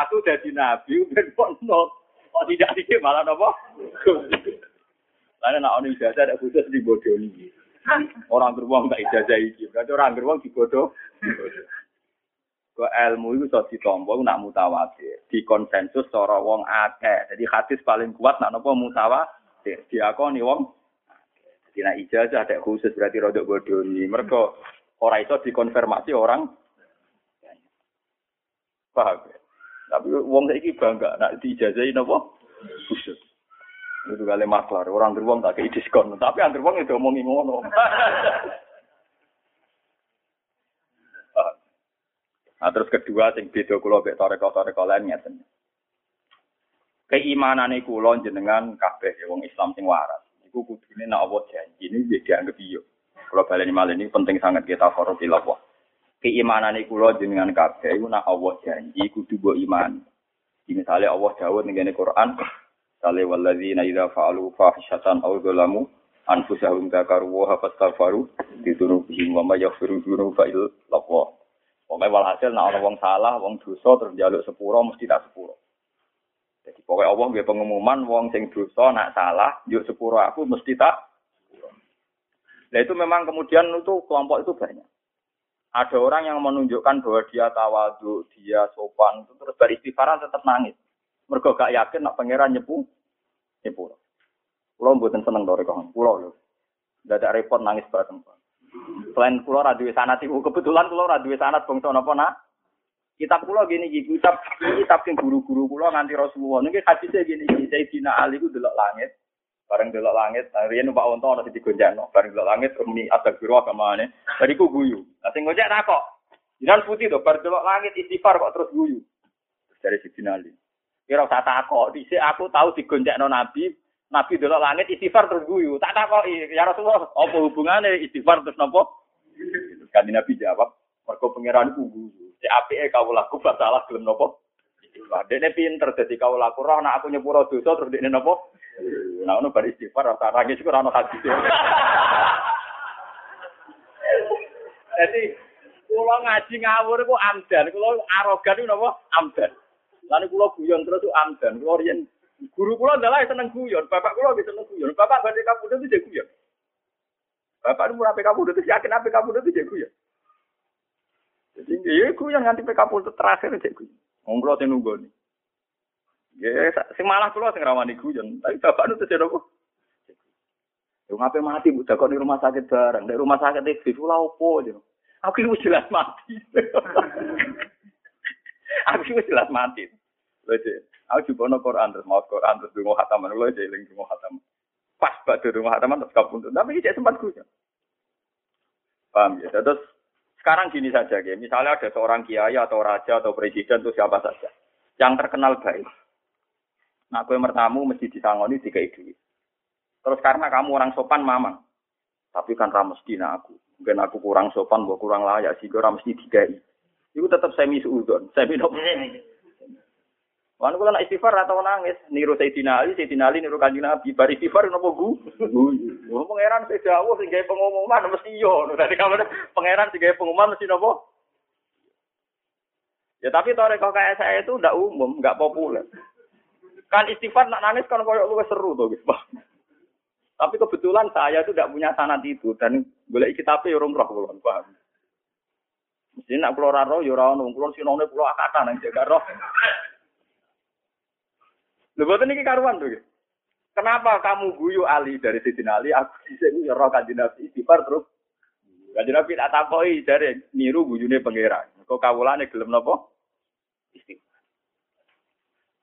aku dadi nabi ben ponot kok tidak sithik malah napa Lalu nak ono ijazah ada khusus di bodoh ini. Orang beruang tak ijazah iki. Berarti orang beruang di bodoh. Ke ilmu itu so ditompo nak mutawatir. Di konsensus cara wong akeh. Jadi hadis paling kuat nak napa mutawatir diakoni wong jadi ijazah ada khusus berarti rodok bodoh ini mereka orang itu dikonfirmasi orang. Paham ya? tapi wong ini bangga nak diijazahi nopo khusus. Itu kali maklar. Orang beruang tak kayak diskon. Tapi yang beruang itu omongin ngono. Nah terus kedua sing beda kula mek toreko-toreko lain ngeten keimanane kula jenengan kabeh wong Islam sing waras. Iku kudune nek Allah janji ini dia dianggap iyo. Kula baleni malih ini penting sangat kita faro Allah. Keimanane kula jenengan kabeh iku nek Allah janji kudu mbok iman. Misalnya Allah dawuh ning Quran, Sale walladzina idza fa'alu fahishatan aw dzalamu anfusahum dzakaru wa fastaghfaru bidunubihim wa may yaghfiru dzunuba illa Allah. Pokoke walhasil nek ana wong salah, wong dosa terus njaluk sepuro mesti tak sepuro. Jadi pokoknya Allah nggak pengumuman wong sing dosa nak salah, yuk sepuro aku mesti tak. Nah itu memang kemudian itu kelompok itu banyak. Ada orang yang menunjukkan bahwa dia tawadu, dia sopan, itu terus beristighfaran tetap nangis. Mereka gak yakin nak pangeran nyepu, nyepu. Pulau buatin seneng kawan, pulau loh. Tidak ada repot nangis bareng. Selain pulau radui sanat ibu, kebetulan pulau radui sanat bangsa nopo nak Kitab kula gini iki, kitab kitab sing guru-guru kula nganti Rasulullah. Niki hadise gini iki, Sayyidina Ali ku delok langit. Bareng delok langit, nah, riyen numpak unta ana sing digonjakno. Bareng delok langit umi atak biru agamane. Bariku guyu. Lah sing ngojek takok. Jinan putih to, bar delok langit istighfar kok terus guyu. Dari Sayyidina Ali. Kira usah takok, dhisik aku tahu digonjakno Nabi, Nabi delok langit istighfar terus guyu. Tak takoki, ya Rasulullah, apa hubungane istighfar terus? Terus kan Nabi jawab, mergo pangeran ku guyu. Cek apike kau laku salah gelem nopo? Dene pinter dadi kau laku roh nak aku nyepuro dosa terus dene nopo? Nah ono bar istighfar rasa nangis kok ono hadis. [LAUGHS] Jadi kula ngaji ngawur ku amdan, kula arogan ku napa? Amdan. Lalu kula guyon terus amdan. Kula riyen guru kula adalah seneng guyon, bapak kula bisa seneng guyon. Bapak badhe kabudut itu guyon. Bapak nu rapi kabudut itu yakin apa kabudut itu guyon. Jadi ya iku yang nganti PK Pultut terakhir cek gue. Wong kula sing nunggu nih. Ya sing malah kula sing rawani guyon, tapi bapak nu terjadi apa? Yo ngapain mati bu kok di rumah sakit bareng, di rumah sakit itu lah opo aja. Aku itu jelas mati. [LAUGHS] aku itu jelas mati. Lho aku juga no Quran terus mau Quran terus dungo hataman lho aja eling dungo hataman. Pas batu dungo hataman terus kapundut. Tapi iki sempat guyon. Paham ya? Terus sekarang gini saja, ya. misalnya ada seorang kiai atau raja atau presiden atau siapa saja yang terkenal baik. Nah, gue mertamu mesti disangoni tiga itu. Terus karena kamu orang sopan, mamang. Tapi kan ramesti aku. Mungkin aku kurang sopan, gue kurang layak, sih gue mesti tiga Itu tetap semi seudon, semi nopo. Wan kula nak istighfar atau nangis, niru Sayyidina Ali, Sayyidina Ali niru Kanjeng Nabi, bar istighfar napa gu? Wong pangeran sing dawuh sing gawe pengumuman mesti yo. Dadi kamane pangeran sing gawe pengumuman mesti napa? Ya tapi toreko kayak saya itu ndak umum, nggak populer. Kan istighfar nak nangis kan koyo luwes seru to, gitu. Tapi kebetulan saya itu tidak punya sanad itu dan boleh kitabnya orang roh kula, paham. Mesti nak kula roh ya ora ono, kula sinone kula akatan nang jaga roh. Lho boten iki karuan to. Kenapa kamu guyu Ali dari Sidin Ali? Aku [LAUGHS] sing ya roh kanjeng Nabi istighfar terus. Kanjeng Nabi tak takoki dari niru guyune pangeran. Kok kawulane gelem napa?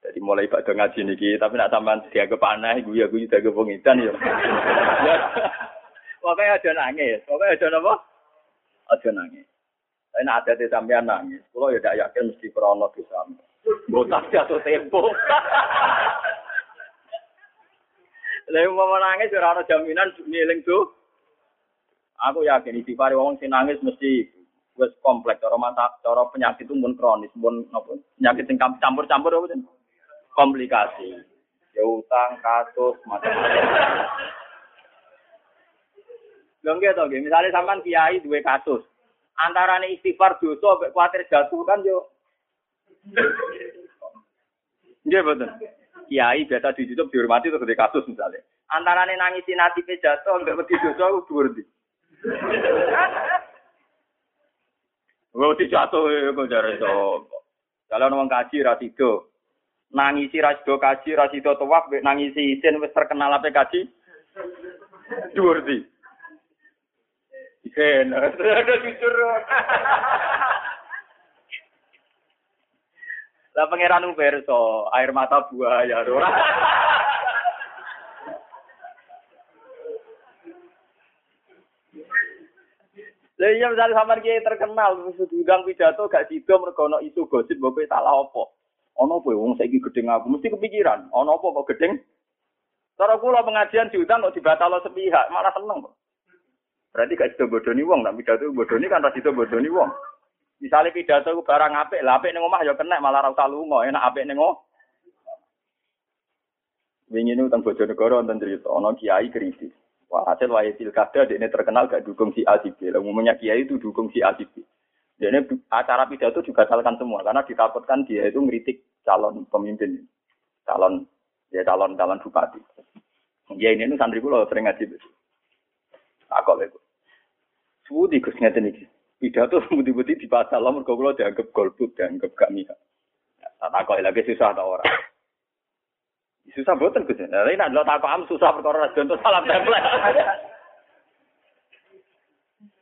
Jadi mulai pada ngaji niki, tapi nak sampean dianggap aneh, guyu guyu dianggap pengidan ya. [LAUGHS] Pokoknya aja nangis, pokoknya aja napa? Aja nangis. Tapi nak ada sampean nangis, kalau ya tidak yakin mesti krono di sampean. Botak jatuh tempo. Lalu mau nangis ora ana jaminan ngiling tuh. Aku yakin istighfar wong sing nangis mesti wis kompleks cara mata cara penyakit itu pun kronis, pun apa? Penyakit sing campur-campur apa komplikasi. Ya utang, kasus, macam-macam. Lho nggih to nggih, misale sampean kiai duwe kasus. Antarane istighfar dosa mek kuwatir jatuh kan yo. Nggih betul. Kiai biasa ditutup dihormati terus di kasus misalnya. Antarane nangisi nasibe jatuh mek wedi dosa ku dhuwur ndi. Wedi jatuh kok jare to. Kalau wong kaji ra tido, nangisi rasido kaji, rasido tawaf, nangisi isin wis terkenal apa kaji. Dhuwur di. Isin, ada jujur. Lah pangeran Uberso, air mata buaya ora. [LAUGHS] Lah iya misalnya sampean kiai terkenal, gang pidato gak sido mergo ono isu gosip mbok salah apa. Ono apa wong saiki gedeng aku mesti kepikiran, ono apa kok gedeng? Cara kula pengajian diundang kok dibatalo sepihak, malah seneng. Berarti gak sido bodoni wong, tapi pidato bodoni kan ra sido bodoni wong. Misalnya pidato barang apik, lah apik ning omah ya kena malah ra usah lunga, enak apik ning omah. Wingi ini tentang Bojonegoro wonten cerita, ono kiai kritis. Wah, hasil wahai pilkada, dia terkenal gak dukung si A si. Umumnya kiai itu dukung si A si B. Dia acara pidato juga salahkan semua karena ditakutkan dia itu ngeritik calon pemimpin, calon ya calon calon bupati. Ya ini nu santri kulo sering ngaji. Aku lego. Suudi gus iki. Pidato [LAUGHS] budi-budi di pasal lah mergo kulo dianggap golput, dianggap gak mihak. Tak kok lagi susah ta ora. Susah boten Gus. Nah, ini adalah tak paham susah perkara untuk salam template.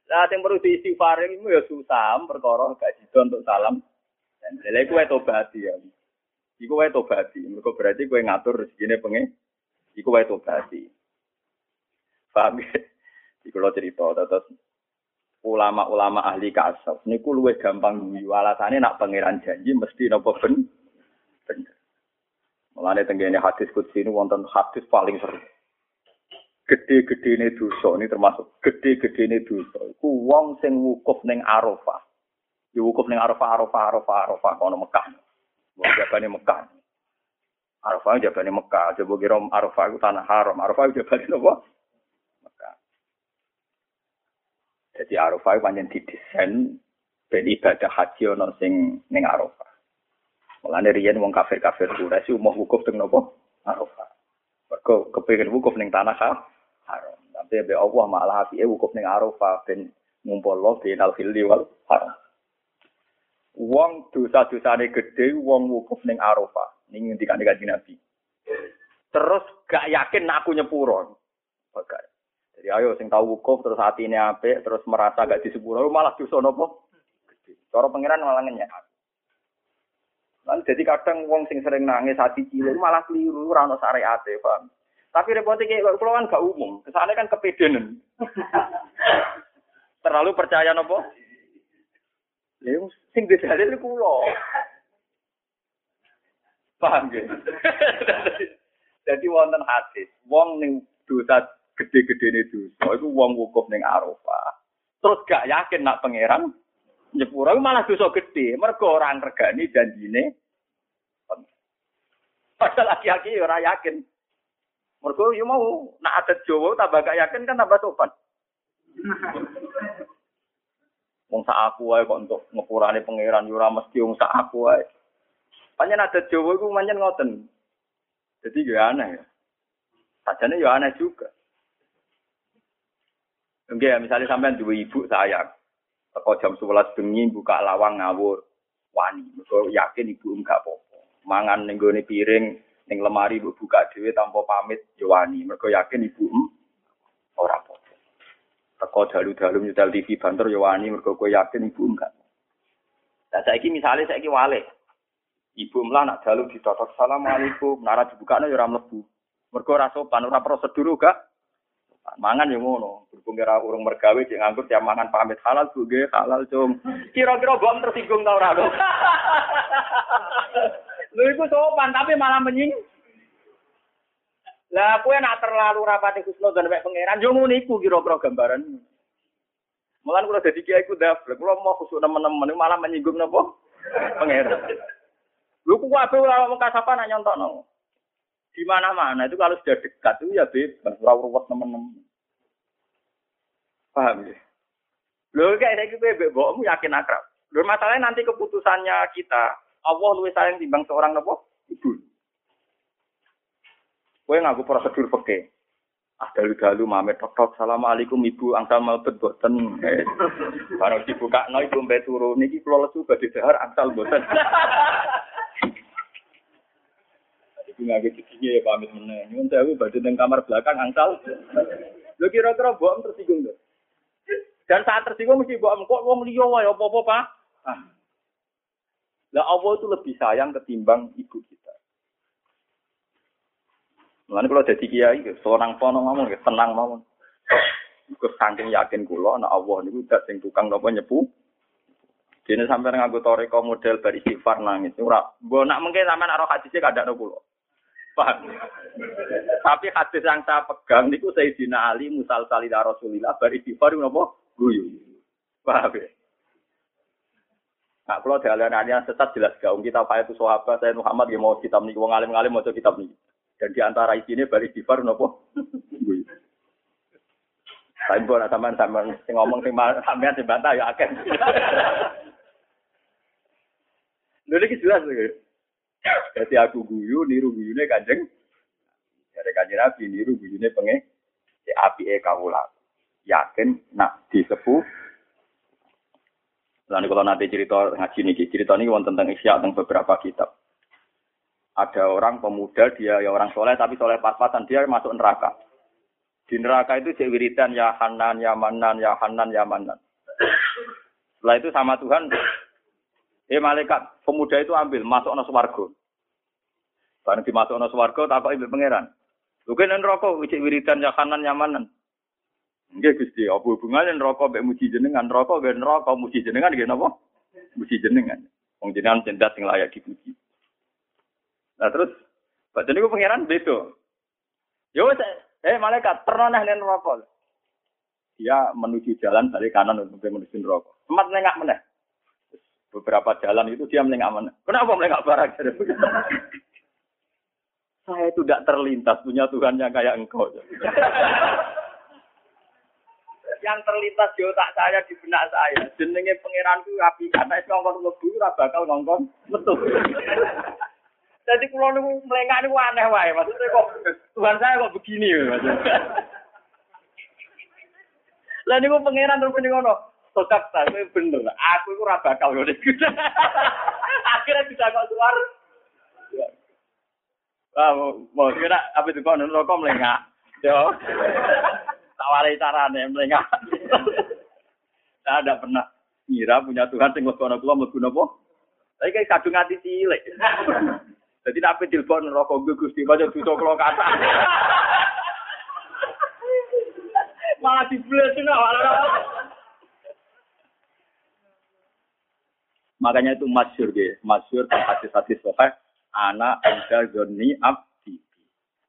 Nah, yang perlu diistighfar itu ya susah perkara gak jido untuk salam. Dan lha iku tobati ya. Iku wae tobati. Mergo berarti kowe ngatur rezekine pengen. Iku wae tobati. Paham? Iku lo cerita terus ulama-ulama ahli kasab niku luwih gampang guyu alasane nak pangeran janji mesti napa ben bener. Mulane tenggene hadis kudsi ini wonten hadis paling seru. Gede-gede ini dosa, ini termasuk gede-gede ini dosa. Iku wong sing wukuf ning Arafah. Ya wukuf ning Arafah, Arafah, Arafah, Arafah, kono Mekah. Wong jabane Mekah. Arafah jabane Mekah. Coba kira Arafah itu tanah haram. Arafah jabane apa? Mekah. Jadi Arafah panjang didesain ben ibadah haji ono sing ning Arafah. Mulane riyen wong kafir-kafir Quraisy umum wukuf teng napa? Arafah. Mergo kepengin wukuf ning tanah haram. Tapi be Allah malah apike wukuf ning Arafah ben ngumpul lo binal hilli wal haram. Wong dosa-dosane gede wong wukuf ning Arafah. Ning ngendikane kanjeng Nabi. Terus gak yakin aku nyepuro. Bagai. Jadi ayo sing tahu wukuf terus hati ini apik terus merasa gak disepuro malah dosa? Gede. Cara pangeran malah ngenyek. Lan jadi kadang wong sing sering nangis hati cilik malah keliru ora ono syariate, paham. Tapi repotnya kayak kula kan gak umum, kesane kan kepedenan. [LAUGHS] Terlalu percaya nopo? Ya sing dalil kula. Paham ya? [LAUGHS] Jadi wonten hadis, wong ning dosa gede-gede dosa iku wong wukuf ning Arafah. Terus gak yakin nak pangeran nyepuro malah dosa gede, mergo ora ngregani janjine. Padahal laki-laki ora yakin. Mergo yo mau nak adat Jawa tambah gak yakin kan tambah sopan. Wong sak aku wae kok untuk ngepurane pangeran yo ora mesti wong sak aku wae. Panjen adat Jawa iku pancen ngoten. Jadi yo aneh ya. Sajane yo aneh juga. Enggak, misalnya sampean dua ibu sayang. Teko jam 11 bengi buka lawang ngawur. Wani, mergo yakin ibu enggak apa-apa. Mangan ning piring ning lemari mbok buka dhewe tanpa pamit ya wani. Yakin ibu ora apa-apa. Teko dalu-dalu nyetel TV banter ya wani mergo kowe yakin ibu enggak. Nah saiki misale saiki wale. Ibu mlah nak dalu ditotok assalamualaikum, nara dibukane ya ora mlebu. Mergo ora sopan, ora prosedur gak Mangan yang ngono. Berhubung kira urung mergawe cek nganggur tiap mangan pamit halal bu halal cum. Kira-kira bom tersinggung tau rado. Lu itu sopan tapi malah menying. Lah kue nak terlalu rapat iku dan mek pangeran yo ngono iku kira-kira gambaran. Mulan kula dadi kiai ku daftar, kula mau khusuk teman-teman malah menyinggung napa? Pangeran. Lu ku kabeh ora wong kasapan nak nyontokno di mana-mana itu kalau sudah dekat itu ya bebas, ruwet teman-teman. Paham ya? Lho kayak saya gitu bebek mbokmu yakin akrab. Lho masalahnya nanti keputusannya kita, Allah luwih sayang timbang seorang nopo? Ibu. Kowe ngaku prosedur peke. Ah dalu-dalu mamet tok-tok assalamualaikum ibu angsal malbet boten. [LAUGHS] Barang dibuka no ibu mbek turu niki kula lesu badhe dahar angsal boten. [LAUGHS] Ibu ngake cicinge ya pamit meneh. Nyuwun sewu badhe teng kamar belakang angsal. Lho kira-kira mbok tersinggung lho. Dan saat tersinggung mesti mbok kok wong liya wae apa-apa, Pak. Ah. Lah Allah itu lebih sayang ketimbang ibu kita. Mulane kalau jadi kiai, seorang pono ngomong, tenang ngomong. Iku saking yakin kula nek Allah niku dak sing tukang napa nyepu. Dene sampeyan nganggo toreko model bar istighfar nangis. Ora, mbok nak mungkin sampean ora hadise kadakno kula. Paham? Tapi hadis yang saya pegang niku Sayyidina Ali musal salida Rasulillah bari istighfar napa guyu. Paham ya? Nah, kalau dialir-alir sesat jelas gak. Kita apa itu sahabat saya Muhammad yang mau kitab nih, wong alim-alim mau kitab nih. Dan di antara isinya bari napa guyu. Tapi buat teman sampean sing ngomong sing sampean sing bantah ya akeh. Lha iki jelas lho. Jadi aku guyu, niru guyune kanjeng. Dari kanjeng Nabi, niru guyune pengen. Si api e. Yakin nak disepuh. Lalu kalau nanti cerita ngaji nih, cerita ini tentang isya tentang beberapa kitab. Ada orang pemuda, dia ya orang soleh, tapi soleh pas-pasan, dia masuk neraka. Di neraka itu cek ya Hanan, ya Manan, ya Hanan, ya Manan. Setelah itu sama Tuhan, Eh malaikat, pemuda itu ambil, masuk no swargo. Barang dimasuk swargo, tak ibu pangeran. Lu kan rokok, wijik wiridan ya kanan nyamanan. Enggak gusti, apa hubungannya rokok be muji jenengan, rokok be rokok muji jenengan, gak apa? Muji jenengan. Wong jenengan cendat sing layak dipuji. Nah terus, baca niku pangeran beda. Yo eh malaikat pernah nih rokok. Dia menuju jalan dari kanan untuk menuju rokok. Sempat nengak meneh beberapa jalan itu dia melengak mana? Kenapa melengak barang? saya itu tidak terlintas punya Tuhan yang kayak engkau. yang terlintas di otak saya di benak saya. Jenenge pangeranku api karena itu ngongkon lebu ora bakal ngongkon metu. Jadi kalau niku melengak niku aneh wae. Maksudnya kok Tuhan saya kok begini maksudnya. Lah pangeran terus ngono. Sokak saya bener. Aku itu raba bakal ngene. [LAUGHS] Akhirnya bisa kok keluar. Ah, mau kira apa itu kau rokok melengah. Yo. [LAUGHS] Tak walai carane melengah. [LAUGHS] Saya tidak pernah ngira punya Tuhan sing mlebu ana kula mlebu napa. Tapi kayak kadung ati cilik. Jadi nape telepon rokok gue gusti baca tutup kalau kata. Malah dibelas malah. Makanya itu masyur ya, masyur dan hadis-hadis soheh, anak anda zoni abdi.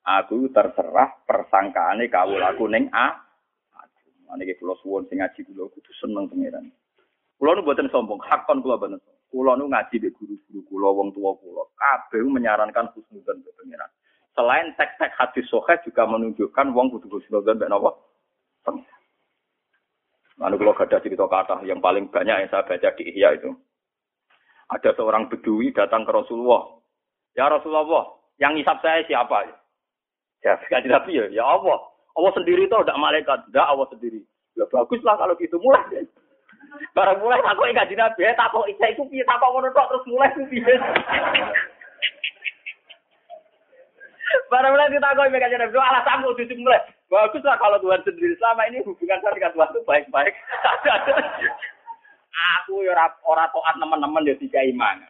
Aku terserah persangkaane kawul aku neng a. Ane ke pulau suwon sing ngaji pulau kudu seneng pangeran. Pulau nu buatan sombong, hakon pulau bener. Pulau nu ngaji be guru-guru pulau wong tua pulau. Kabeh menyarankan husnudan be pangeran. Selain teks-teks hadis soheh juga menunjukkan wong kudu husnudan be nawa. Lalu kalau ada cerita kata yang paling banyak yang saya baca di Ihya itu, ada seorang bedui datang ke Rasulullah. Ya Rasulullah, yang hisap saya siapa? Ya, sekali Nabi ya, ya Allah. Allah sendiri itu tidak malaikat, tidak Allah sendiri. Ya baguslah kalau gitu mulai. Barang mulai takok iki kanjeng Nabi, eh, takok iki iku piye takok ngono terus mulai ku piye. Barang mulai ditakok iki kanjeng Nabi, alasan kok cucu mulai. Bagus lah kalau Tuhan sendiri selama ini hubungan saya dengan Tuhan itu baik-baik. Aku ya ora ora taat teman-teman ya tiga iman.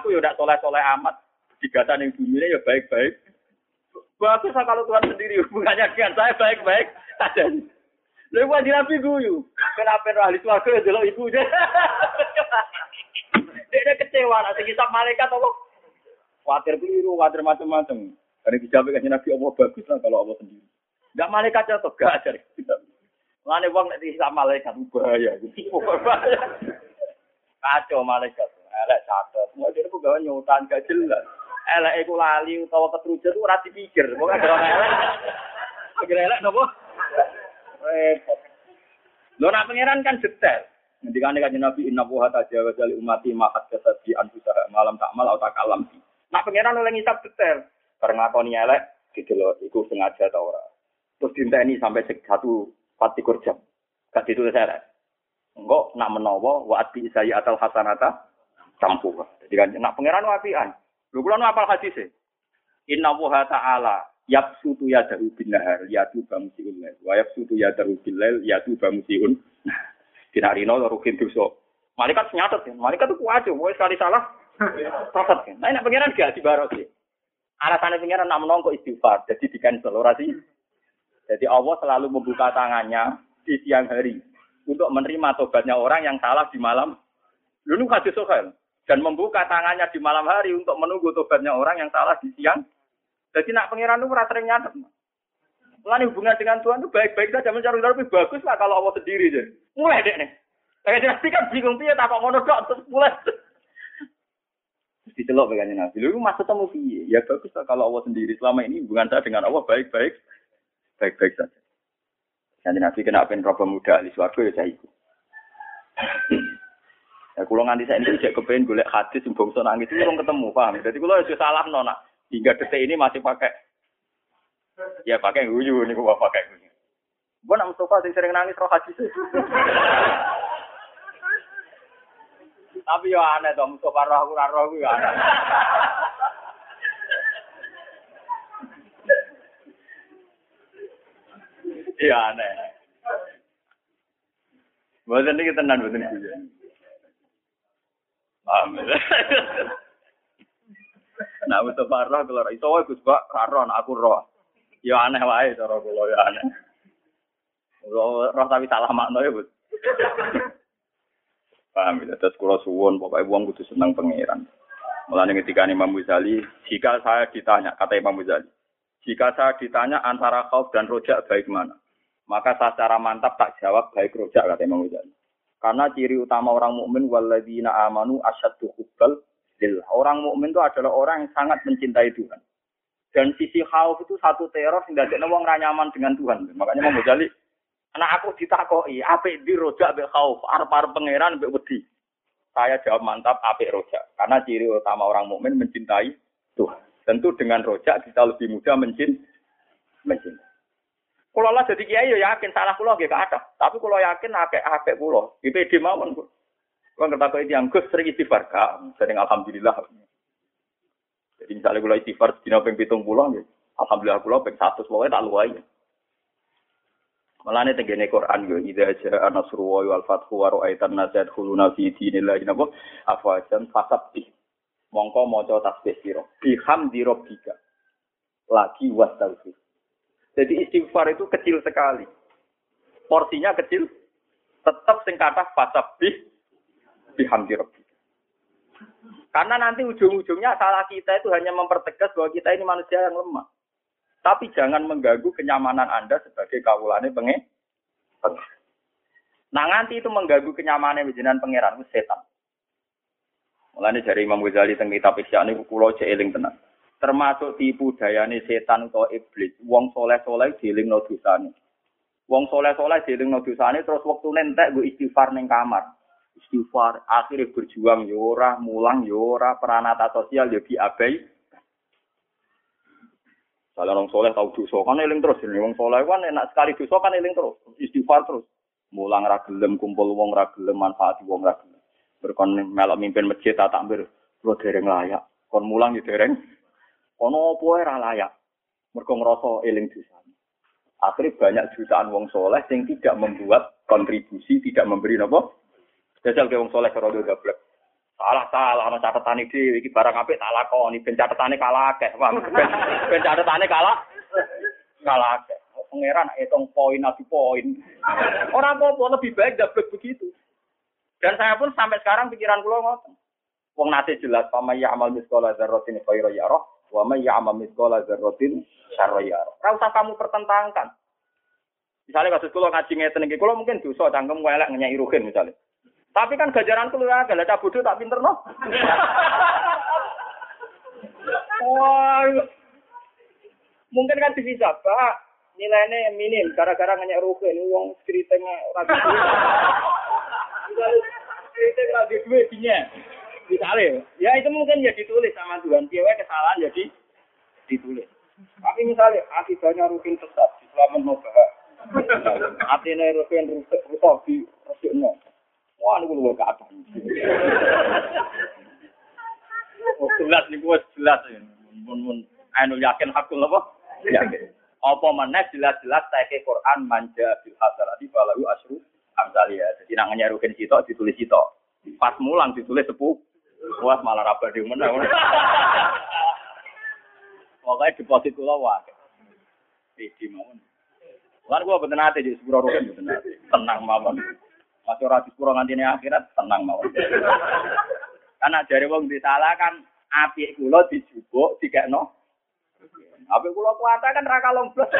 Aku ya udah soleh-soleh amat. Digatan yang bumi ya baik-baik. Bagus kalau Tuhan sendiri hubungannya dengan saya baik-baik. Ada. Lalu wajib nabi guyu. Kenapa ahli suarga ya delok ibu dia. [LAUGHS] Dia kecewa nanti kita malaikat apa? Khawatir keliru, khawatir macam-macam. Karena dijawab nabi Allah bagus lah kalau Allah sendiri. Enggak malaikat atau gak aja. Lane wong nek dihisab malaikat bahaya. [LAUGHS] Kacau malaikat. Elek catet. Mau dene kok gawe nyutan gak jelas. Elek iku lali utawa ketrujet ora dipikir. Pokoke gara elek. Gara elek nopo? Repot. Lho nak pangeran kan detail. Ngendikane kanjeng Nabi inna wa tajawaza li ummati ma qad kasabi anfusaha malam takmal atau takalam. Nak pangeran oleh ngisap detail. Bareng ngakoni elek gitu loh, iku sengaja ta ora. Terus dinteni sampai satu patikur jam. Gak ditulis elek. Enggak nak menawa wa saya atau hasanata campuh. Jadi kan nak pangeran wapian. Lho kula nu apal hadis e. Inna wa ta'ala yabsutu yadahu bin nahar yatu bamusiun lail. Wa yabsutu yadahu bil lail yatu bamusiun. Nah, dinarino rukin dosa. Malaikat nyatet ya. Malaikat itu kuat mau sekali salah. Catat kan. Nah, nak pangeran gak dibarok sih. Alasannya pangeran nak menongko istighfar. Jadi di cancel ora sih. Jadi Allah selalu membuka tangannya di siang hari untuk menerima tobatnya orang yang salah di malam. Lalu hadis sohail dan membuka tangannya di malam hari untuk menunggu tobatnya orang yang salah di siang. Jadi nak pangeran itu rasa sering nyatet. Mulai hubungan dengan Tuhan itu baik-baik saja mencari tapi bagus lah kalau Allah sendiri deh. Mulai deh nih. Kayak nanti kan bingung dia tak ngono dok terus mulai. Dicelok begini nabi. Lu maksud temu piye? Ya bagus lah kalau Allah sendiri. Selama ini hubungan saya dengan Allah baik-baik baik-baik saja. Nanti nabi kena apa roba muda ahli suarga ya saya ikut. Ya kalau nganti saya ini cek kepengen golek hadis yang bangsa nangis itu belum ketemu paham. Jadi kalau sudah salah nona hingga detik ini masih pakai ya pakai guyu nih gua pakai guyu. Gua nak Mustafa sering nangis roh hadis. Tapi yo aneh tuh Mustafa roh aku roh aku ya aneh. Iya aneh. Boten iki tenan boten guyu. Paham. [LAUGHS] Nah, itu parah kalau iso wae Gus Bak karo aku roh. Ya aneh wae cara kula ya aneh. Roh, roh tapi salah makna ya, Bu. [LAUGHS] Paham ya, terus kula suwun pokoke wong kudu seneng pangeran. Mulane ketika Imam Ghazali, jika saya ditanya, kata Imam Ghazali, jika saya ditanya antara khauf dan rojak baik mana? Maka saya secara mantap tak jawab baik rojak kata Imam Ghazali. Karena ciri utama orang mukmin walladzina amanu asyaddu hubbal lillah. Orang mukmin itu adalah orang yang sangat mencintai Tuhan. Dan sisi khauf itu satu teror sing dadekno wong ra nyaman dengan Tuhan. Makanya Imam Ghazali anak aku ditakoki, apik di rojak mbek khauf, arep-arep pangeran mbek wedi. Saya jawab mantap apik rojak. Karena ciri utama orang mukmin mencintai Tuhan. Tentu dengan rojak kita lebih mudah mencint mencintai. Kalau lah jadi kiai ya yakin salah kulo gak ada. Tapi kalau yakin akeh akeh kulo, itu ide mawon kok. Kalau nggak tahu yang gus sering istighfar sering alhamdulillah. Jadi misalnya kulo istighfar dina ping pitung pulau, ya. alhamdulillah kulo ping satu pokoknya tak luai. Malah nih tenggene Quran yo, ida aja anasru wal fathu wa ra'aitan nasad khuluna fi dinillahi nabo afajan fasabti. Mongko maca tasbih sira. Bihamdi rabbika. Lagi wastaghfir. Jadi istighfar itu kecil sekali. Porsinya kecil, tetap sing kata fasabih bihamdi rabbi. Karena nanti ujung-ujungnya salah kita itu hanya mempertegas bahwa kita ini manusia yang lemah. Tapi jangan mengganggu kenyamanan Anda sebagai kawulane pengen. Nah nanti itu mengganggu kenyamanan jenengan pangeran setan. Mulane dari Imam Ghazali teng kitab Ihya niku kula cek eling tenan termasuk tipu dayane setan atau iblis. Wong soleh-soleh no dosane. Wong soleh-soleh no dosane terus waktu nentek gue istighfar neng kamar. Istighfar akhirnya berjuang yora, ya mulang yora, ya peranata sosial ya diabai. Kalau orang soleh tahu dosa kan eling terus ini. Wong soleh kan enak sekali dosa kan eling terus. Istighfar terus. Mulang ra gelem kumpul wong ra gelem manfaat wong ra gelem. Berkon melok mimpin masjid tak takbir kula dereng layak. Kon mulang ya dereng. Ono apa ora layak. Mergo ngrasa eling dosa. Akhirnya banyak jutaan wong soleh yang tidak membuat kontribusi, tidak memberi nopo. Jajal ke wong soleh karo gablek. Salah salah ana catetane dhewe iki barang apik tak lakoni ben catetane kalah akeh. [LAUGHS] Ben, catetane kalah kalah akeh. Pangeran hitung poin adu poin. Orang apa lebih baik dapat begitu. Dan saya pun sampai sekarang pikiran kula ngoten. Wong nate jelas pama ya amal miskola dzarratin khairu yarah wa may ya'mal miskola dzarratin syarra yarah. Ora usah kamu pertentangkan. Misalnya kasus kula ngaji ngeten iki, kula mungkin dosa cangkem elek ngenyai ruhin misalnya. Tapi kan gajaran kulo ya, gak cah bodoh tak pinter no. [LAUGHS] Wah, mungkin kan bisa, Pak nilainya minim gara-gara nanya rugen uang ceritanya orang cerita lagi duit misalnya ya itu mungkin ya ditulis sama Tuhan. Dia kesalahan jadi ditulis. Tapi misalnya akibatnya rugen tetap di selama mau bahas. Artinya rugen rusak rusak di rusak no wah ini gue gak apa oh jelas nih gue jelas ya. Mun anu yakin hakul apa? Yakin. Apa mana? Jelas-jelas saya ke Quran manja bil hasanati falahu asru amsalia. Jadi nang nyarukin sitok ditulis sitok. Pas mulang ditulis sepuh. Wah malah raba di mana. Pokoknya deposit kula wae. Iki mawon. Lan kula boten ate jadi sepuro rugen boten. Tenang mawon. Masih ora sepuro ngantine akhirat tenang mawon. Karena jare wong disalah kan apik kula dijubuk dikekno Apa kula kuwata kan ra kalombles.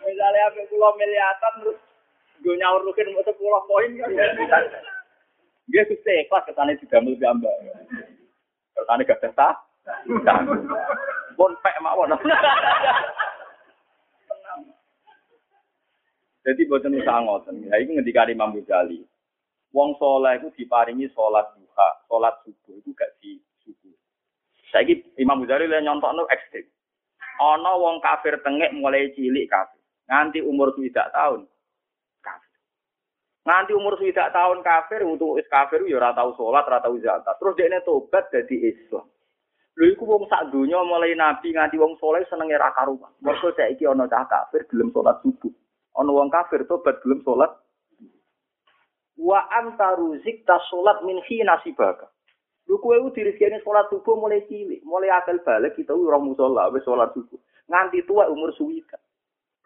Misalnya apa kula miliatan terus gue nyaur rukin mau sepuluh poin kan. Dia Gusti ikhlas ketane didamel gambar. Ketane gak sah. Pun pek mawon. Jadi boten usah ngoten. Ya iki ngendika Imam Ghazali. Wong soleh itu diparingi sholat duha, sholat subuh itu gak di subuh. Saiki Imam Ghazali le nyontokno ekstrim. Ana wong kafir tengek mulai cilik kafir. Nganti umur tidak tahun. Nganti umur tidak tahun kafir untuk is kafir ya ora tau salat, ora zakat. Terus dekne tobat dadi Islam. Lho iku wong sak donya mulai nabi nganti wong soleh senenge ra karuan. Mergo saiki ana cah kafir gelem salat subuh. Ana wong kafir tobat gelem salat wa antaru zikta salat min hina sibaka. Lu kowe ku dirizkine salat subuh mulai cilik, mulai akal balik kita ora musala wis salat subuh. Nganti tua umur suwika.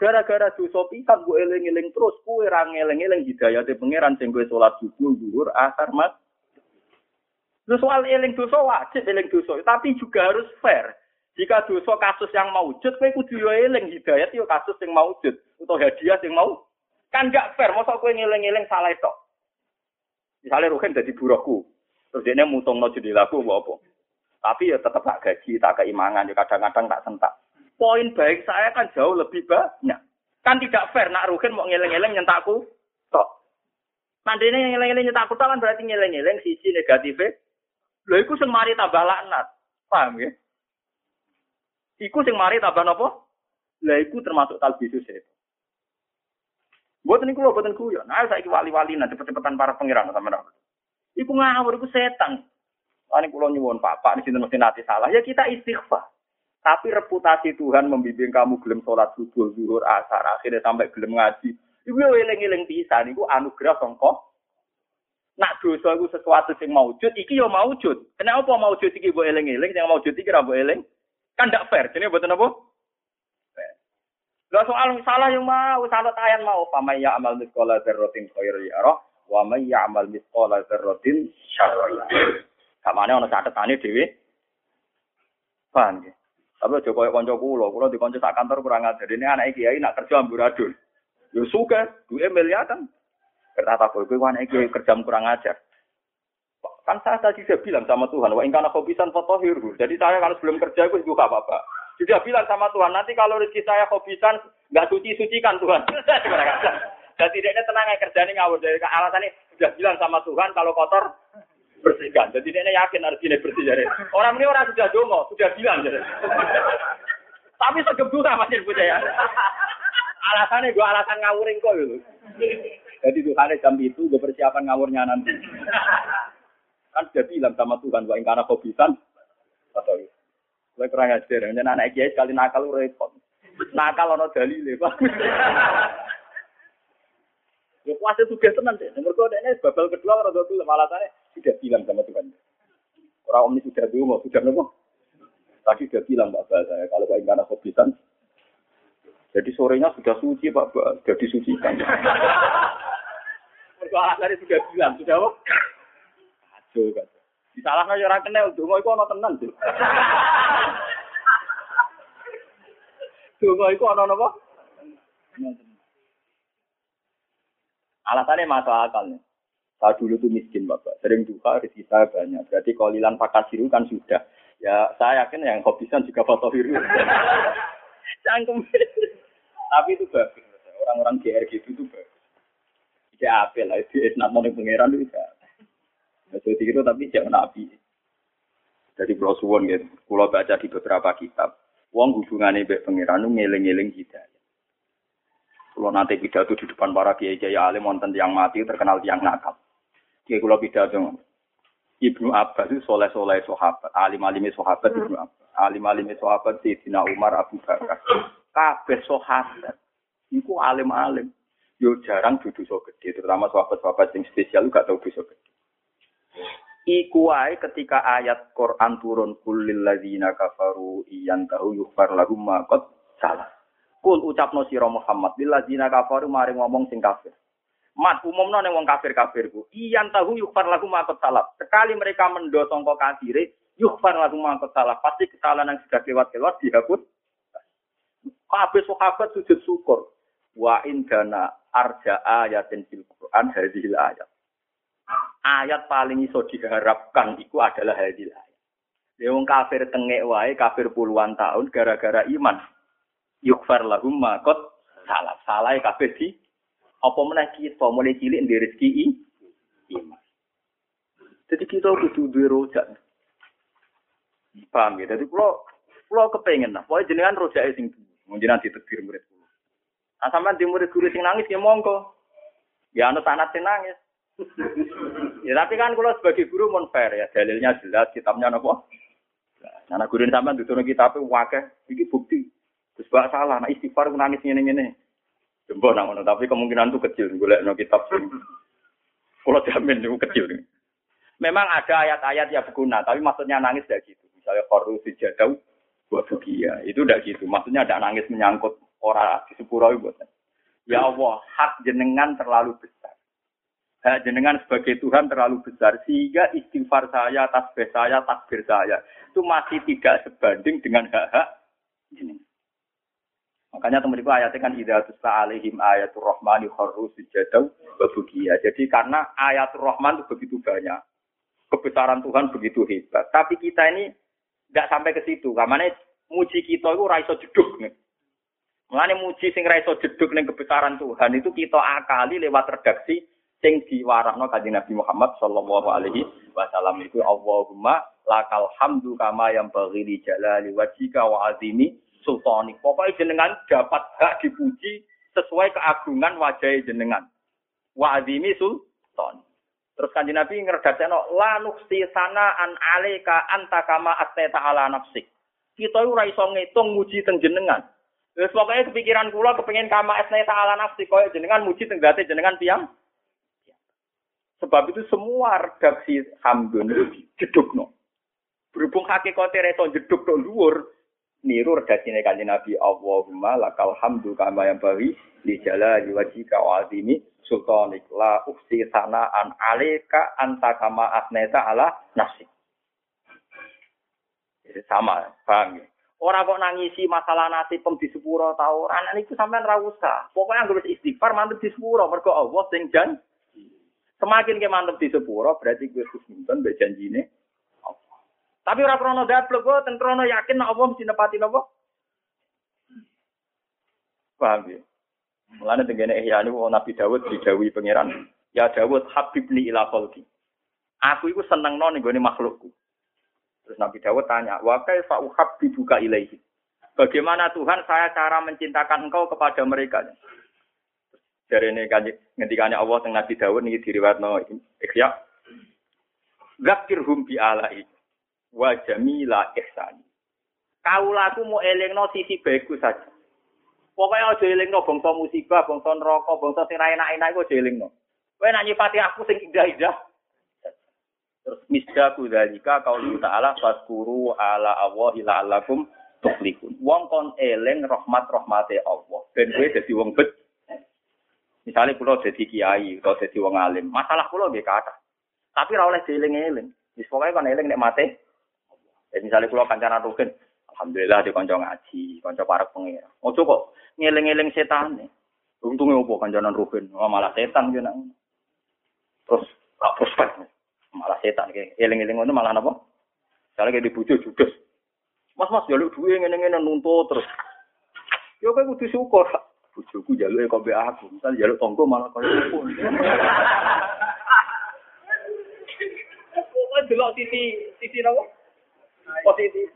Gara-gara dosa pisan gue eling-eling terus, kowe ra ngeling-eling hidayate pangeran sing kowe salat subuh zuhur asar mat. Lu soal eling dosa wajib eling dosa, tapi juga harus fair. Jika dosa kasus yang maujud, kowe kudu yo eling hidayat yo kasus yang maujud atau hadiah yang mau. Kan gak fair, masa kowe ngeling-eling salah itu. Misalnya Ruhin jadi buruhku, Terus dia mutung no lagu apa? Tapi ya tetap tak gaji, tak keimangan, ya kadang-kadang tak sentak. Poin baik saya kan jauh lebih banyak. Kan tidak fair, nak Ruhin mau ngeleng-ngeleng nyentakku, tok. Ini ngeleng-ngeleng nyentakku kan berarti ngeleng-ngeleng sisi negatifnya. Lho iku sing mari tambah laknat. Paham ya? Iku sing mari tambah nopo? Lah iku termasuk talbisus itu. Buat ini kulo, buatan kuyo. Nah, saya wali-wali nanti cepet-cepetan para pengiran sama sama. Iku ngawur, iku setan. Ini kulo nyuwun papa, di sini mesti nanti salah. Ya kita istighfar. Tapi reputasi Tuhan membimbing kamu gelem sholat subuh, zuhur, asar, akhirnya sampai gelem ngaji. Iku eling-eling pisan, iku anugerah songko. Nak dosa iku sesuatu sing maujud, iki yo maujud. Kenapa maujud iki mbok eling-eling, sing maujud iki ra mbok eling? Kan ndak fair. Jadi mboten apa? Lah soal salah yang mau, salah tayan mau, pama ya amal miskola dzarratin khairu yarah, wa may ya'mal miskola dzarratin syarra Kamane ana catetane dhewe. Paham ya? Tapi aja koyo kanca kula, kula di kanca sak kantor kurang ajar. Ini anak kiai nak kerja amburadul. Yo suka, duwe miliatan. Kata kowe kowe anak kiai kerja kurang ajar. Kan saya tadi sudah bilang sama Tuhan, wa ingkana khobisan fotohiru. Jadi saya kalau sebelum kerja itu juga apa-apa. Sudah bilang sama Tuhan, nanti kalau rezeki saya hobisan, nggak suci-sucikan Tuhan. [LAUGHS] Dan tidaknya tenang ya ini ngawur. Dari alasan ini sudah bilang sama Tuhan, kalau kotor, bersihkan. Jadi dia yakin harus ini bersih. Jadi. Orang ini orang sudah dongo, sudah bilang. Jadi. Tapi segebu masih punya ya. Alasannya gue alasan ngawuring kok gitu. Jadi Tuhan jam itu gue persiapan ngawurnya nanti. Kan sudah bilang sama Tuhan, wah karena kobisan atau gue kurang ajar. Jadi anak kiai sekali nakal repot. Nakal ono dalil Pak. Ya puasa juga tenang deh. Kode ini babal kedua orang tua alasannya sudah bilang sama Tuhan. Orang om ini sudah dulu, sudah nopo. Tadi sudah bilang Bapak saya kalau kayak karena kobisan. Jadi sorenya sudah suci Pak, sudah disucikan. Alasannya sudah bilang, sudah apa? Aduh, kan. Disalahkan ya orang kenal, dungo itu ono tenan tuh. Dungo itu ono apa? Alasannya masuk akalnya. Saya dulu tuh miskin bapak, sering duka rezeki saya banyak. Berarti kolilan pakasiru kan sudah. Ya saya yakin yang hobisan juga foto biru. [LAUGHS] Cangkem. Tapi itu bagus. Orang-orang GR gitu itu bagus. Tidak apel lah. Itu isnat mau pangeran itu bisa. Jadi itu tapi jangan nabi. Jadi pulau suwon gitu. Pulau baca di beberapa kitab. Wong hubungannya baik pangeran itu ngeling-ngeling hidayah. Kalau nanti pidato di depan para kiai kiai alim wonten yang mati terkenal yang nakal. Kiai kalau pidato Ibnu Abbas itu soleh soleh sahabat, alim alim sahabat Ibnu Abbas, alim alim sahabat Sayyidina Umar Abu Bakar. Kabeh sahabat. Iku alim alim. Yo jarang duduk so gede, terutama sahabat-sahabat yang spesial gak tau dosa gede. Iku wae ketika ayat Quran turun kulil ladzina kafaru iyan tahu yufar lahum ma salah. Kul ucapno sira Muhammad lil ladzina kafaru mari ngomong sing kafir. Mat umumno ning wong kafir-kafir ku. Iyan tahu yufar lahum ma salah. Sekali mereka mendo sangka kafire yufar lahum ma salah. Pasti kesalahan yang sudah lewat-lewat dihapus. Kabeh sahabat sujud syukur. Wa indana arja ayatin fil Quran hadhil ayat. Ayat paling iso diharapkan iku adalah hadhil ayat. Ya wong kafir tengek wae, kafir puluhan tahun gara-gara iman. Yukfar lahum makot salah. Salah kafir di apa meneh kita mulai cilik ndek rezeki iman. Jadi kita kudu duwe rojak. Paham ya? Jadi kalau kalau kepengen lah, pokoknya jenengan rojak sing jenengan ditegur murid kula. Nah sampean di murid guru sing nangis ya monggo. Ya anu tanat sing nangis. [LAUGHS] ya tapi kan kalau sebagai guru mon fair ya dalilnya jelas kitabnya nopo. Nah, nah guru sampean diturun kitab wakeh iki bukti. Terus bak salah, nah istighfar nangis ngene ngene. Jembo nang ngono, tapi kemungkinan itu kecil golek no kitab sing kalau jamin itu kecil. Memang ada ayat-ayat yang berguna, tapi maksudnya nangis tidak gitu. Misalnya koru sejadau buat bukia, itu tidak gitu. Maksudnya ada nangis menyangkut orang di sepuro itu. Ya Allah, hak jenengan terlalu besar. Hak jenengan sebagai Tuhan terlalu besar sehingga istighfar saya, tasbih saya, takbir saya itu masih tidak sebanding dengan hak-hak jenengan. Makanya teman itu ayatnya kan idza tusla alaihim ayatul rahmani kharru sujadau wa Jadi karena ayatul rahman itu begitu banyak. Kebesaran Tuhan begitu hebat. Tapi kita ini tidak sampai ke situ. Karena muji kita itu raiso jeduk nih. Mulane muji sing raiso jeduk ning kebesaran Tuhan itu kita akali lewat redaksi sing diwarahno kanjeng Nabi Muhammad sallallahu alaihi wasallam itu Allahumma lakal hamdu kama yang bagi di jalali wajika wa azimi sultanik. Pokoknya jenengan dapat hak dipuji sesuai keagungan wajah jenengan. Wa azimi sultan. Terus kanjeng Nabi ngredakno la nuksi sana an alika anta kama asteta ala nafsik. Kita ora iso ngitung muji teng jenengan. Terus pokoknya kepikiran kula kepengen kama asteta ala nafsik koyo jenengan muji teng date jenengan piang. Sebab itu semua redaksi hamdun itu jedukno. Berhubung hakikatnya reso jeduk no luur, niru redaksine kanjeng Nabi Allahumma lakal hamdu kama yang bagi di jalali wajhika wa azimi sultanik la uksi sana an alika anta kama asneta ala nafsi. Sama, paham ya? Orang kok nangisi masalah nasi pem di sepuro tau anak niku sampean ra usah. Pokoknya anggere istighfar mantep di sepuro mergo Allah sing jan. Semakin ke mantep di sepuro berarti gue khusnudon mbek janjine tapi ora krono daplek kok ten krono yakin nek Allah mesti nepati napa? Paham ya? Mulane tengene ihya niku Nabi Dawud didhawuhi pangeran, "Ya Dawud habibni ila khalqi." Aku iku senengno ning gone makhlukku. Terus Nabi Dawud tanya, "Wa kaifa uhabbibuka ilaihi?" Bagaimana Tuhan saya cara mencintakan engkau kepada mereka? Dari ini ngendikannya Allah tentang Nabi Dawud ini diriwayatno Ikhya. Zakirhum bi alai wa jamila ihsani. Kaulaku mau elingno sisi baikku saja. Pokoknya aja elingno bangsa musibah, bangsa neraka, bangsa sing enak-enak iku aja elingno. Kowe nak nyifati aku sing indah-indah. Terus misdaku dalika qaulu ta'ala faskuru ala Allahi la'allakum tuflihun. Wong kon eling rahmat-rahmate Allah. Ben kowe dadi wong bet. Misalnya kula dadi kiai atau dadi wong alim, masalah kula nggih kathah. Tapi ora oleh dieling-eling. Wis pokoke kon eling nek mate. Ya misalnya kula kancana rugen, alhamdulillah di kanca ngaji, kanca para pengira. Ojo kok ngeling-eling setan. Untungnya opo kancanan rugen, oh, malah setan yo Terus gak prospek malah setan kayak eling-eling ngono malah apa? Misalnya kayak dibujuk judes. Mas mas jaluk duwe ngene-ngene nuntut terus. Yo kayak kudu syukur. Bujuku jaluk kok be aku. Misal jaluk tonggo malah kaya pun. [LAUGHS] Kok delok sisi sisi napa? Positif.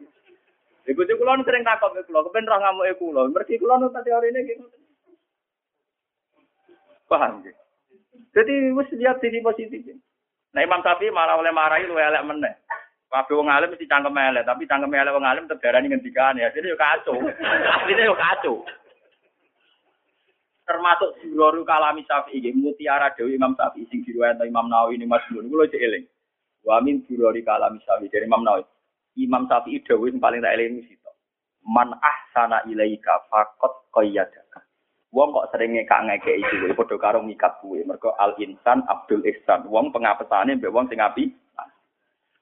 Ibu cucu kulon sering takut ke kulon, kepen roh ngamuk e kulon. Mergi kulon tadi hari ini gitu. Paham gitu. Jadi wis lihat sisi positif. Nah Imam Syafi'i malah oleh marahi lu elek meneh. Kabeh wong alim mesti cangkem elek, tapi cangkem elek wong alim tegarani ngendikan ya. Jadi yo kacau. [LAUGHS] Asline yo kacau. Termasuk Suraru Kalami Syafi'i nggih mutiara Dewi Imam Syafi'i sing diriwayatno Imam Nawawi ini Mas Nur. Kulo cek eling. Wa min Surari Kalami Syafi'i dari Imam Nawawi. Imam Syafi'i dawuh sing paling tak eling sito. Man ahsana ilaika faqat qayyadaka. Wong kok sering ngekak ngekek itu, padha karo ngikat kuwe. Mergo al insan Abdul Ihsan. Wong pengapesane mbek wong sing api.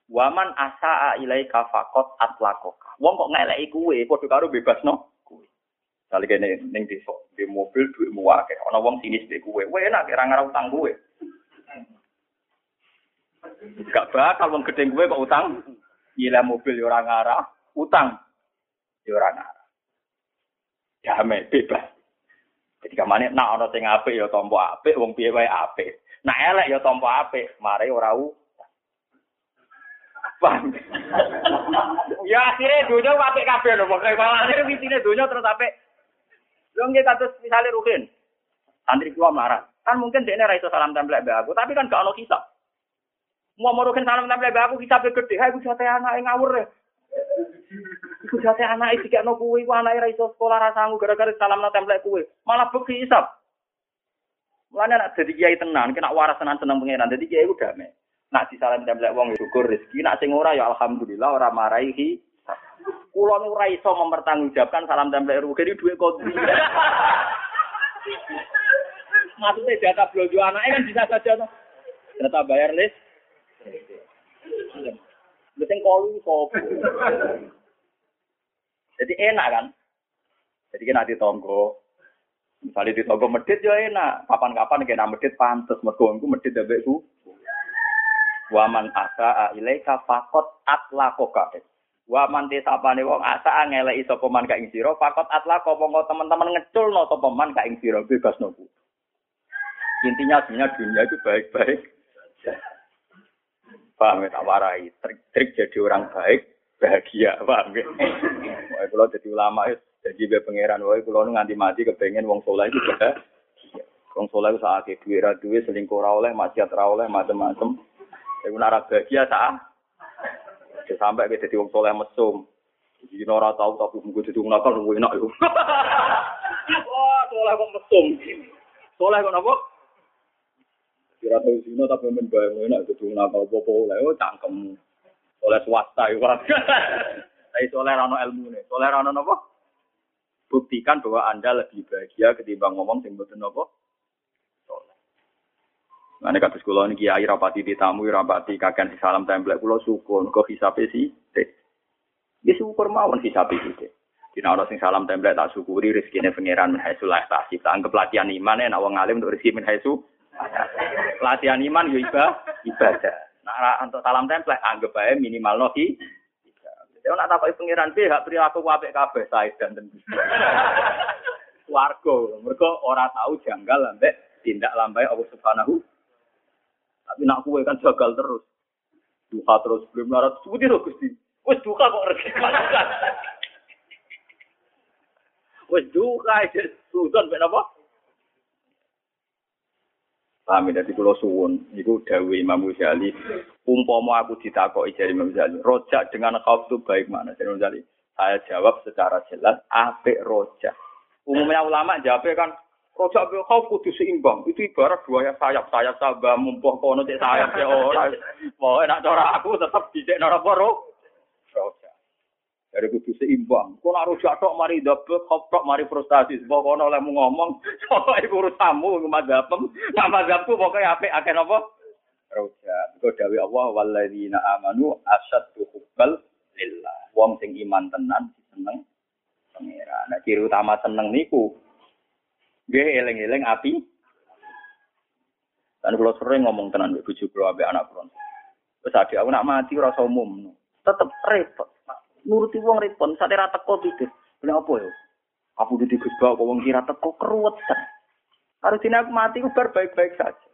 Waman asaa ilaika faqat atlakoka. Wong kok ngeleki kuwe padha karo bebasno kuwe. Kali kene ning desa, di mobil duitmu akeh. Ana wong sinis mbek kuwe. Kowe enak ora ngarep utang kuwe. Gak bakal wong gedhe kuwe kok utang. Gila mobil ya ora ngarah, utang ya ora ngarah. Damai bebas. Jadi kamane nak ana sing apik ya tampa apik, wong piye wae apik. Nak elek ya tampa apik, mare ora u. Ya akhirnya dunia apik kabeh lho, pokoke malah akhirnya wisine dunia terus apik. Lho nggih kados misale Ruhin. Santri kula marah. Kan mungkin dekne ra iso salam tempel mbek aku, tapi kan gak ono kisah. Mau Ruhin salam tempel aku kisah gede, ha iku jate anake ngawur ya. Iku jate anake dikekno kuwi, ku anake ra iso sekolah ra sanggup gara-gara salamno templek kuwi. Malah beki isap. Mulane nak dadi kiai tenan, kena waras tenan seneng pangeran. Dadi kiai ku damai. Nak disalam templek wong syukur rezeki, nak sing ora ya alhamdulillah ora marahi. Kulo nu ora iso mempertanggungjawabkan salam templek rugi ini duit kodri. Maksudnya data belanja anaknya kan bisa saja tuh. Data bayar list. Sing kolu sopo. Jadi enak kan? Jadi kan di tonggo. Misalnya di tonggo medit ya enak. Kapan-kapan kena medit pantes. Mergo aku medit ya beku. Waman asa ilaika fakot atlakoka. Waman desapane wong asa ngeleki sapa man ka ing sira fakot atlako monggo teman-teman ngeculno sapa man ka ing sira bebas nopo. Intinya sebenarnya dunia itu baik-baik. Paham ya, tak warai. Trik-trik jadi orang baik, bahagia. Paham ya? Wah, kalau jadi ulama, jadi be pangeran. Wah, kalau nganti mati kepengen wong soleh itu bahagia. Wong soleh itu saat itu, duit duit selingkuh oleh, maksiat oleh, macam-macam. Iku nara bahagia saat. Sampai ke jadi wong soleh mesum. Jadi ora tahu tapi mungkin jadi nakal enak yo. [LAUGHS] Wah, soleh kok mesum. Soleh kok napa? Kira tahu sini tapi men bayang enak jadi wong nakal apa oleh oh cangkem. Oleh swasta yo. [LAUGHS] Tapi soleh rano ilmu nih. Soleh rano napa? Buktikan bahwa Anda lebih bahagia ketimbang ngomong sing mboten napa? Nah, ini kados kula niki kiai rapati ditamu rapati kakean salam templek kula syukur kok hisabe sih. Dia syukur mawon hisabe sih. Dina ana sing salam templek tak syukuri rezekine pangeran min haitsu la Tak anggap latihan iman nek wong alim untuk rezeki min. Latihan iman yo ibadah. Nah, untuk salam templek anggap ae minimal nohi. Ya nak takoki pangeran piye gak perilaku apik kabeh sae dan tentu. [LAUGHS] Warga, mereka ora tahu janggal ambek tindak lambai Allah Subhanahu tapi nak kue kan gagal terus. Duka terus belum larat. Seperti itu Gusti. Wes duka kok rezeki [LAUGHS] Wis duka susun mek napa? Paham ya, dadi kula suwun, niku dawuh Imam Ghazali, umpama aku ditakoki jari Imam Ghazali, rojak dengan khauf itu baik mana? Jadi Imam Ghazali, saya jawab secara jelas, apik rojak. Umumnya ulama jawabnya kan, rojak be khauf kudu seimbang. Itu ibarat dua sayap, sayap sabah mumpuh kono cek sayap ya ora. Mau enak cara aku tetap dicek nara. Dari kudu seimbang. Kau nak rojak tok mari khauf tok mari frustasi. Sebab kono oleh ngomong, [LAUGHS] soalnya ibu urusamu, mazhabem. Nah mazhabku pokoknya apik akeh napa? Rojak. Kau dawi Allah, walladzina amanu asyaddu hubbal lillah. Wong sing iman tenan seneng pangeran. Nah, ciri utama seneng niku nggih eling-eling api. Dan kalau sering ngomong tenan bojo kula anak kula. Wis adik aku nak mati ora usah umum. Tetep repot. Nuruti wong repot, sate ra teko pikir. Lha apa ya? Aku di Gus Bak kok wong kira teko keruwetan. Harus dina aku mati baik-baik saja.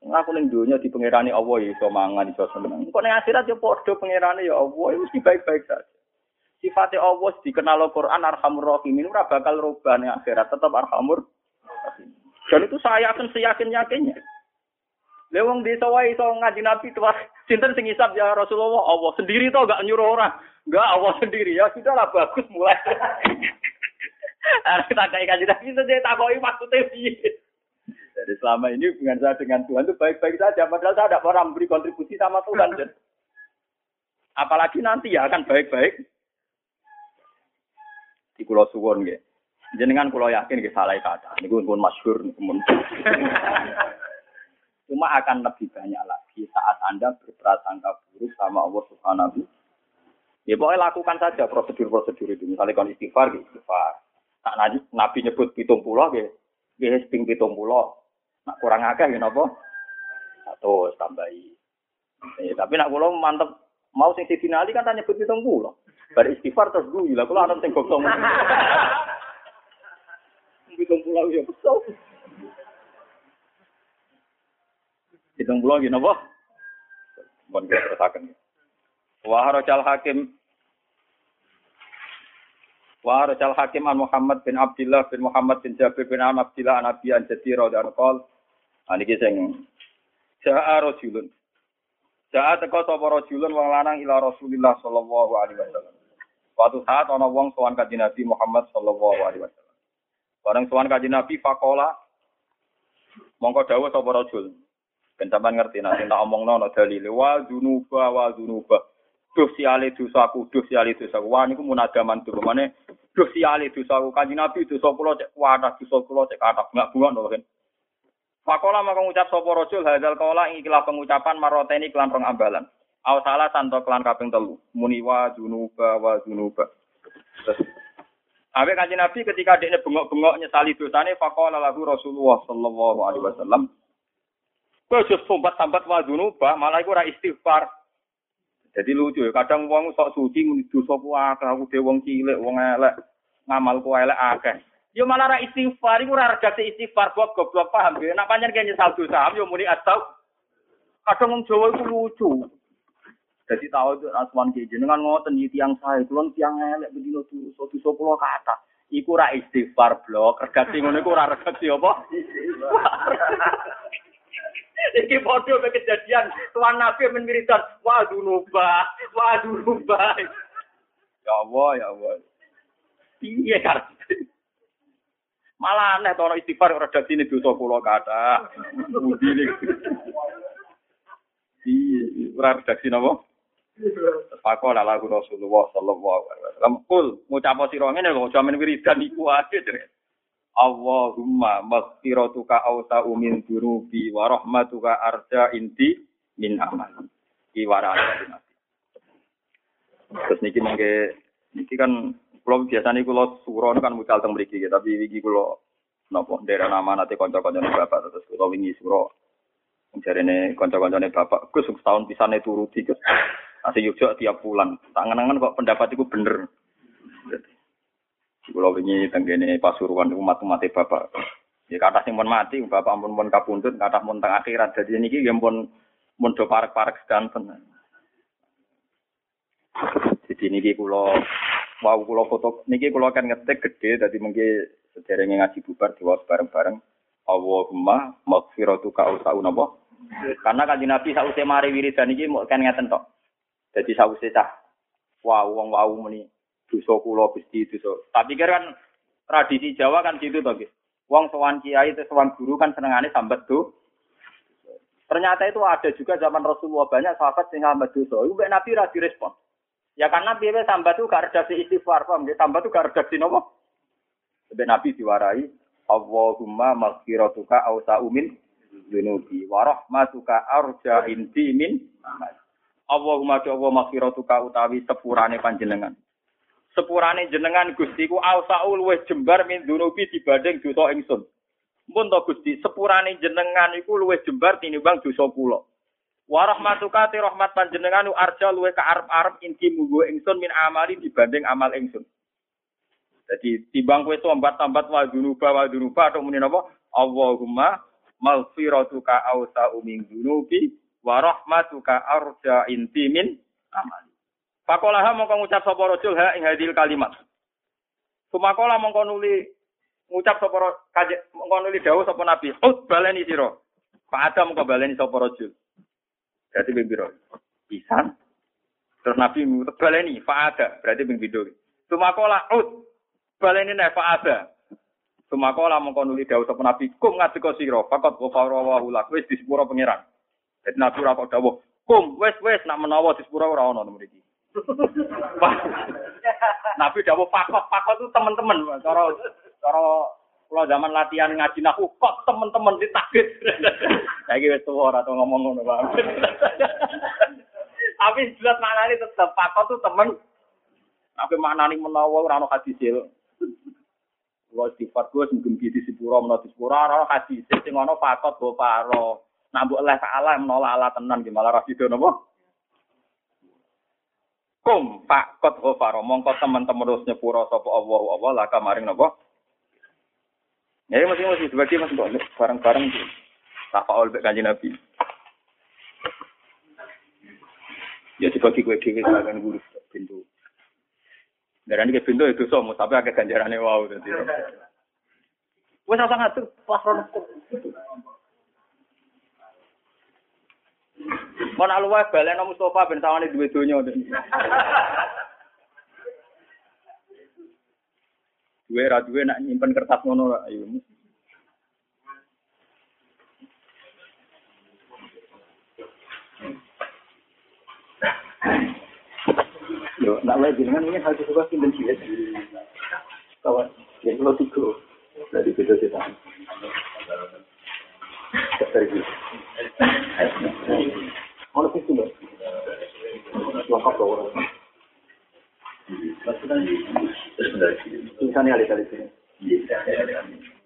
Aku ning donya di pangerane Allah ya iso mangan iso seneng. Kok ning akhirat ya padha pangerane ya Allah ya mesti baik-baik saja. Sifatnya Allah dikenal Al-Quran Arhamur Rahim ini ora bakal rubah ning akhirat tetap Arhamur. Dan itu saya akan seyakin-yakinnya. Lewong desa wae iso ngaji Nabi tuh sinten sing isap ya Rasulullah Allah sendiri tuh gak nyuruh orang. Enggak Allah sendiri ya sudahlah bagus mulai. Harus kita kayak kaji Nabi itu saya takoki maksudnya piye. Jadi selama ini hubungan saya dengan Tuhan itu baik-baik saja. Padahal saya tidak pernah memberi kontribusi sama Tuhan. Jen. Apalagi nanti ya akan baik-baik. Di Pulau Suwon gitu. Jenengan kalau yakin ke salah kata. Ini pun masyhur pun. Cuma akan lebih banyak lagi saat Anda berprasangka buruk sama Allah Subhanahu Ya pokoknya lakukan saja prosedur-prosedur itu. Misalnya kalau istighfar, gitu, istighfar. Nah, nabi, nabi nyebut pitung pulau, gitu. Gitu, ping pitung pulau. Nah, kurang akeh, gitu, apa? Satu, tambahi. Eh, tapi nak pulau mantep. Mau sing Sidina Ali kan tanya nyebut pitung pulau. Bar istighfar terus gue, lah kalau anak sing gosong. Pitung pulau ya betul. Pitung pulau gitu, apa? Bukan kita terusakan. Wa harajal hakim Wa harajal hakim an Muhammad bin Abdullah bin Muhammad bin Jabir bin Am Abdullah an Abi an Jadi radhiyallahu anhu. Niki sing Ja'a rajulun. Ja'a teko sapa rajulun wong lanang ila Rasulillah sallallahu alaihi wasallam. Suatu saat ana wong sowan kanjeng Nabi Muhammad sallallahu alaihi wasallam. Bareng sowan kanjeng Nabi faqala mongko dawuh sapa rajul. Ben sampean ngerti nek tak omongno ana dalile wa dzunuba wa dzunuba. Duh siale dosaku, duh siale dosaku. Wah niku munadaman tuh mana? Duh siale dosaku. Kanjeng Nabi dosa kula cek kuatah, dosa kula cek kathah. Enggak bunga lho kan. Fakola maka ngucap sapa rajul hadzal qala ing ikilah pengucapan maroteni kelan rong ambalan. Aw salah santo kelan kaping telu. Muni wa dzunuba wa. Terus Abe kanjeng Nabi ketika dekne bengok-bengok nyesali dosane fakola lahu Rasulullah sallallahu alaihi wasallam. Kowe aja sombat-sambat wa dzunuba, malah iku ora istighfar. Jadi lucu ya, kadang wong sok suci muni dosa ku akeh, aku dhewe wong cilik, wong elek, ngamalku elek akeh. Yo malah ra istighfar, iku ora regate istighfar kok goblok paham ya. Nek pancen kene nyesal dosa, yo muni astau. Kadang wong Jawa iku lucu. Jadi tahu itu asman ki jenengan ngoten iki tiyang sae, kulon tiyang elek bedino dosa, dosa kula kathah. Iku ora istighfar blok, regate ngono iku ora regate apa? [LAUGHS] Iki foto be kejadian tuan Nabi menwiridan, wah dunuba, wah dunuba. Ya Allah, ya Allah. Iya kan. Malah aneh tono istighfar ora dadi ini dosa kula kata. Budi ini. Iya, ora redaksi napa? Pakola lagu Rasulullah sallallahu alaihi wasallam. Kul ngucap sira ngene kok jaman wiridan iku ae. Allahumma maghfiratuka awsa'u min dunubi wa rahmatuka arja inti min amal. Iki warane nabi. Terus niki mengke niki kan kula biasane kula suron kan mucal teng mriki tapi iki kula napa daerah nama nanti kanca-kancane bapak terus kula wingi suro jarene kanca-kancane bapak Gus setahun pisane turuti Gus. Asih Yogyakarta tiap bulan. Tak kok pendapat itu bener. Kalau ini tenggene pasuruan umat umat bapak. Ya kata sing pun mati, bapak pun pun kabundut, kata pun teng akhirat. Jadi ini yang pun pun do parek parek sedanten. Jadi ini kulo Wow, kula foto niki kula kan ngetik gede dadi mengki sederenge ngaji bubar diwaos bareng-bareng. Allahumma maghfiratuka ausau napa? Karena kanjeng Nabi sausé mari wiridan iki mau kan ngeten tok. Dadi sausé cah wow wong wau muni dosa kula Gusti dosa. Tak pikir kan tradisi Jawa kan gitu to. Wong sowan kiai itu sowan guru kan senengane sambat tuh. Ternyata itu ada juga zaman Rasulullah banyak sahabat sing sambat dosa. Iku Nabi ra direspon. Ya karena biasa sambat itu gak redaksi istighfar, paham ya? Sambat itu gak redaksi nopo. Sampai Nabi diwarai, Allahumma maghfiratuka awsa umin dunubi wa rahmatuka arja inti min Allahumma ya Allah maghfiratuka utawi sepurane panjenengan. Sepurane jenengan Gusti ku awsaul luwih jembar min dunubi dibanding dosa ingsun. Mun to Gusti, sepurane jenengan iku luwih jembar tinimbang dosa kula. Wa rahmatuka ti rahmat panjenengan u arja luwe ka arep-arep inti munggo ingsun min amali dibanding amal ingsun. Jadi timbang kowe tombat-tombat wa dunuba wa dunuba atau muni napa? Allahumma maghfiratuka awsa min dunubi wa rahmatuka arja inti min amali. Pakolaha mongko ngucap sapa rajul ha ing hadil kalimat. Sumakola mongko nuli ngucap sapa kaje mongko nuli dawuh sapa nabi. Ut baleni sira. Pak Adam mongko baleni sapa rajul. Berarti ping piro? Pisan. Terus Nabi ngutus baleni fa'ada, berarti ping pindho. Sumakola ut baleni nek fa'ada. Sumakola mongko nuli dawuh sapa Nabi, kum ngadeka sira, fakot ghafara wa lak wis disepuro pangeran. Dadi Nabi ora kok dawuh, kum wis wis nak menawa disepuro ora ono mriki. Nabi dawuh fakot, fakot itu teman-teman, cara cara kalau zaman latihan ngaji nahu, kok teman-teman ditakdir. Saya wis tuwa ora tau ngomong ngono, Bang. Tapi jelas maknane tetep pakot tuh temen. Tapi maknane menawa ora ono hadis il. Kulo sifat gue mungkin di sepuro menawa di sepuro ora ono hadis sing ono pakot go paro. Nak mbok leh salah menolak ala tenan ki malah ra sido napa? Kum pakot go paro mongko teman-teman terus nyepuro sapa Allah Allah lah kamaring napa? Ya masih masih dibagi mas kok bareng-bareng tuh. Tafaul oleh kanjeng Nabi. Ya dibagi kue dewi sebagian guru pintu. Darah ini pintu itu somo, tapi agak ganjarannya wow. Jadi. Wes asa ngatur pas rono. Mon aluwe baleno Mustafa ben sawane duwe donya. Duwe ra duwe nak nyimpen kertas ngono ayo. Yo, nak wae jenengan ini harus suka sing ben cilik. Kawan, ya kalau tiga dari beda kita. Loh orang. Misalnya ada kali sini.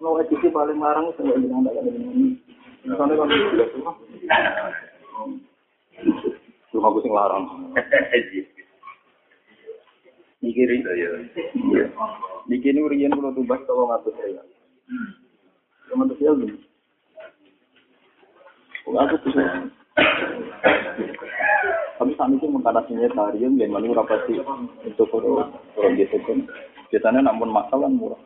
Mau edisi paling larang itu nggak bilang ini. Misalnya kalau sudah semua. Cuma aku sing larang. Mikiri ya. Niki ini urian kalau tumbas tolong ngatur saya. Cuma tuh saya. Aku tuh Kami sami itu mengkanasinya tarian dan malu rapati untuk orang orang gitu kan. Biasanya namun masalah murah.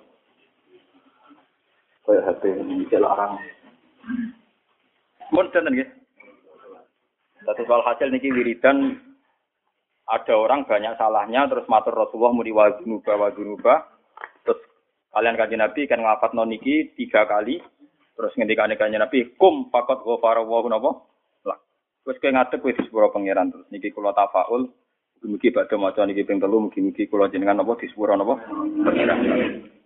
Kayak HP ini larang. Mun tenen nggih. Satu soal hasil niki wiridan ada orang banyak salahnya terus matur Rasulullah muni wa dunuba wa dunuba terus kalian kaji Nabi kan ngafat niki tiga kali terus ngendikane kanjeng Nabi kum fakot ghafara wa napa? Lah terus kowe ngadeg kowe disepuro pangeran. Terus niki kula tafaul mugi badhe maca niki ping telu mugi-mugi kula jenengan napa disepuro napa? Pangeran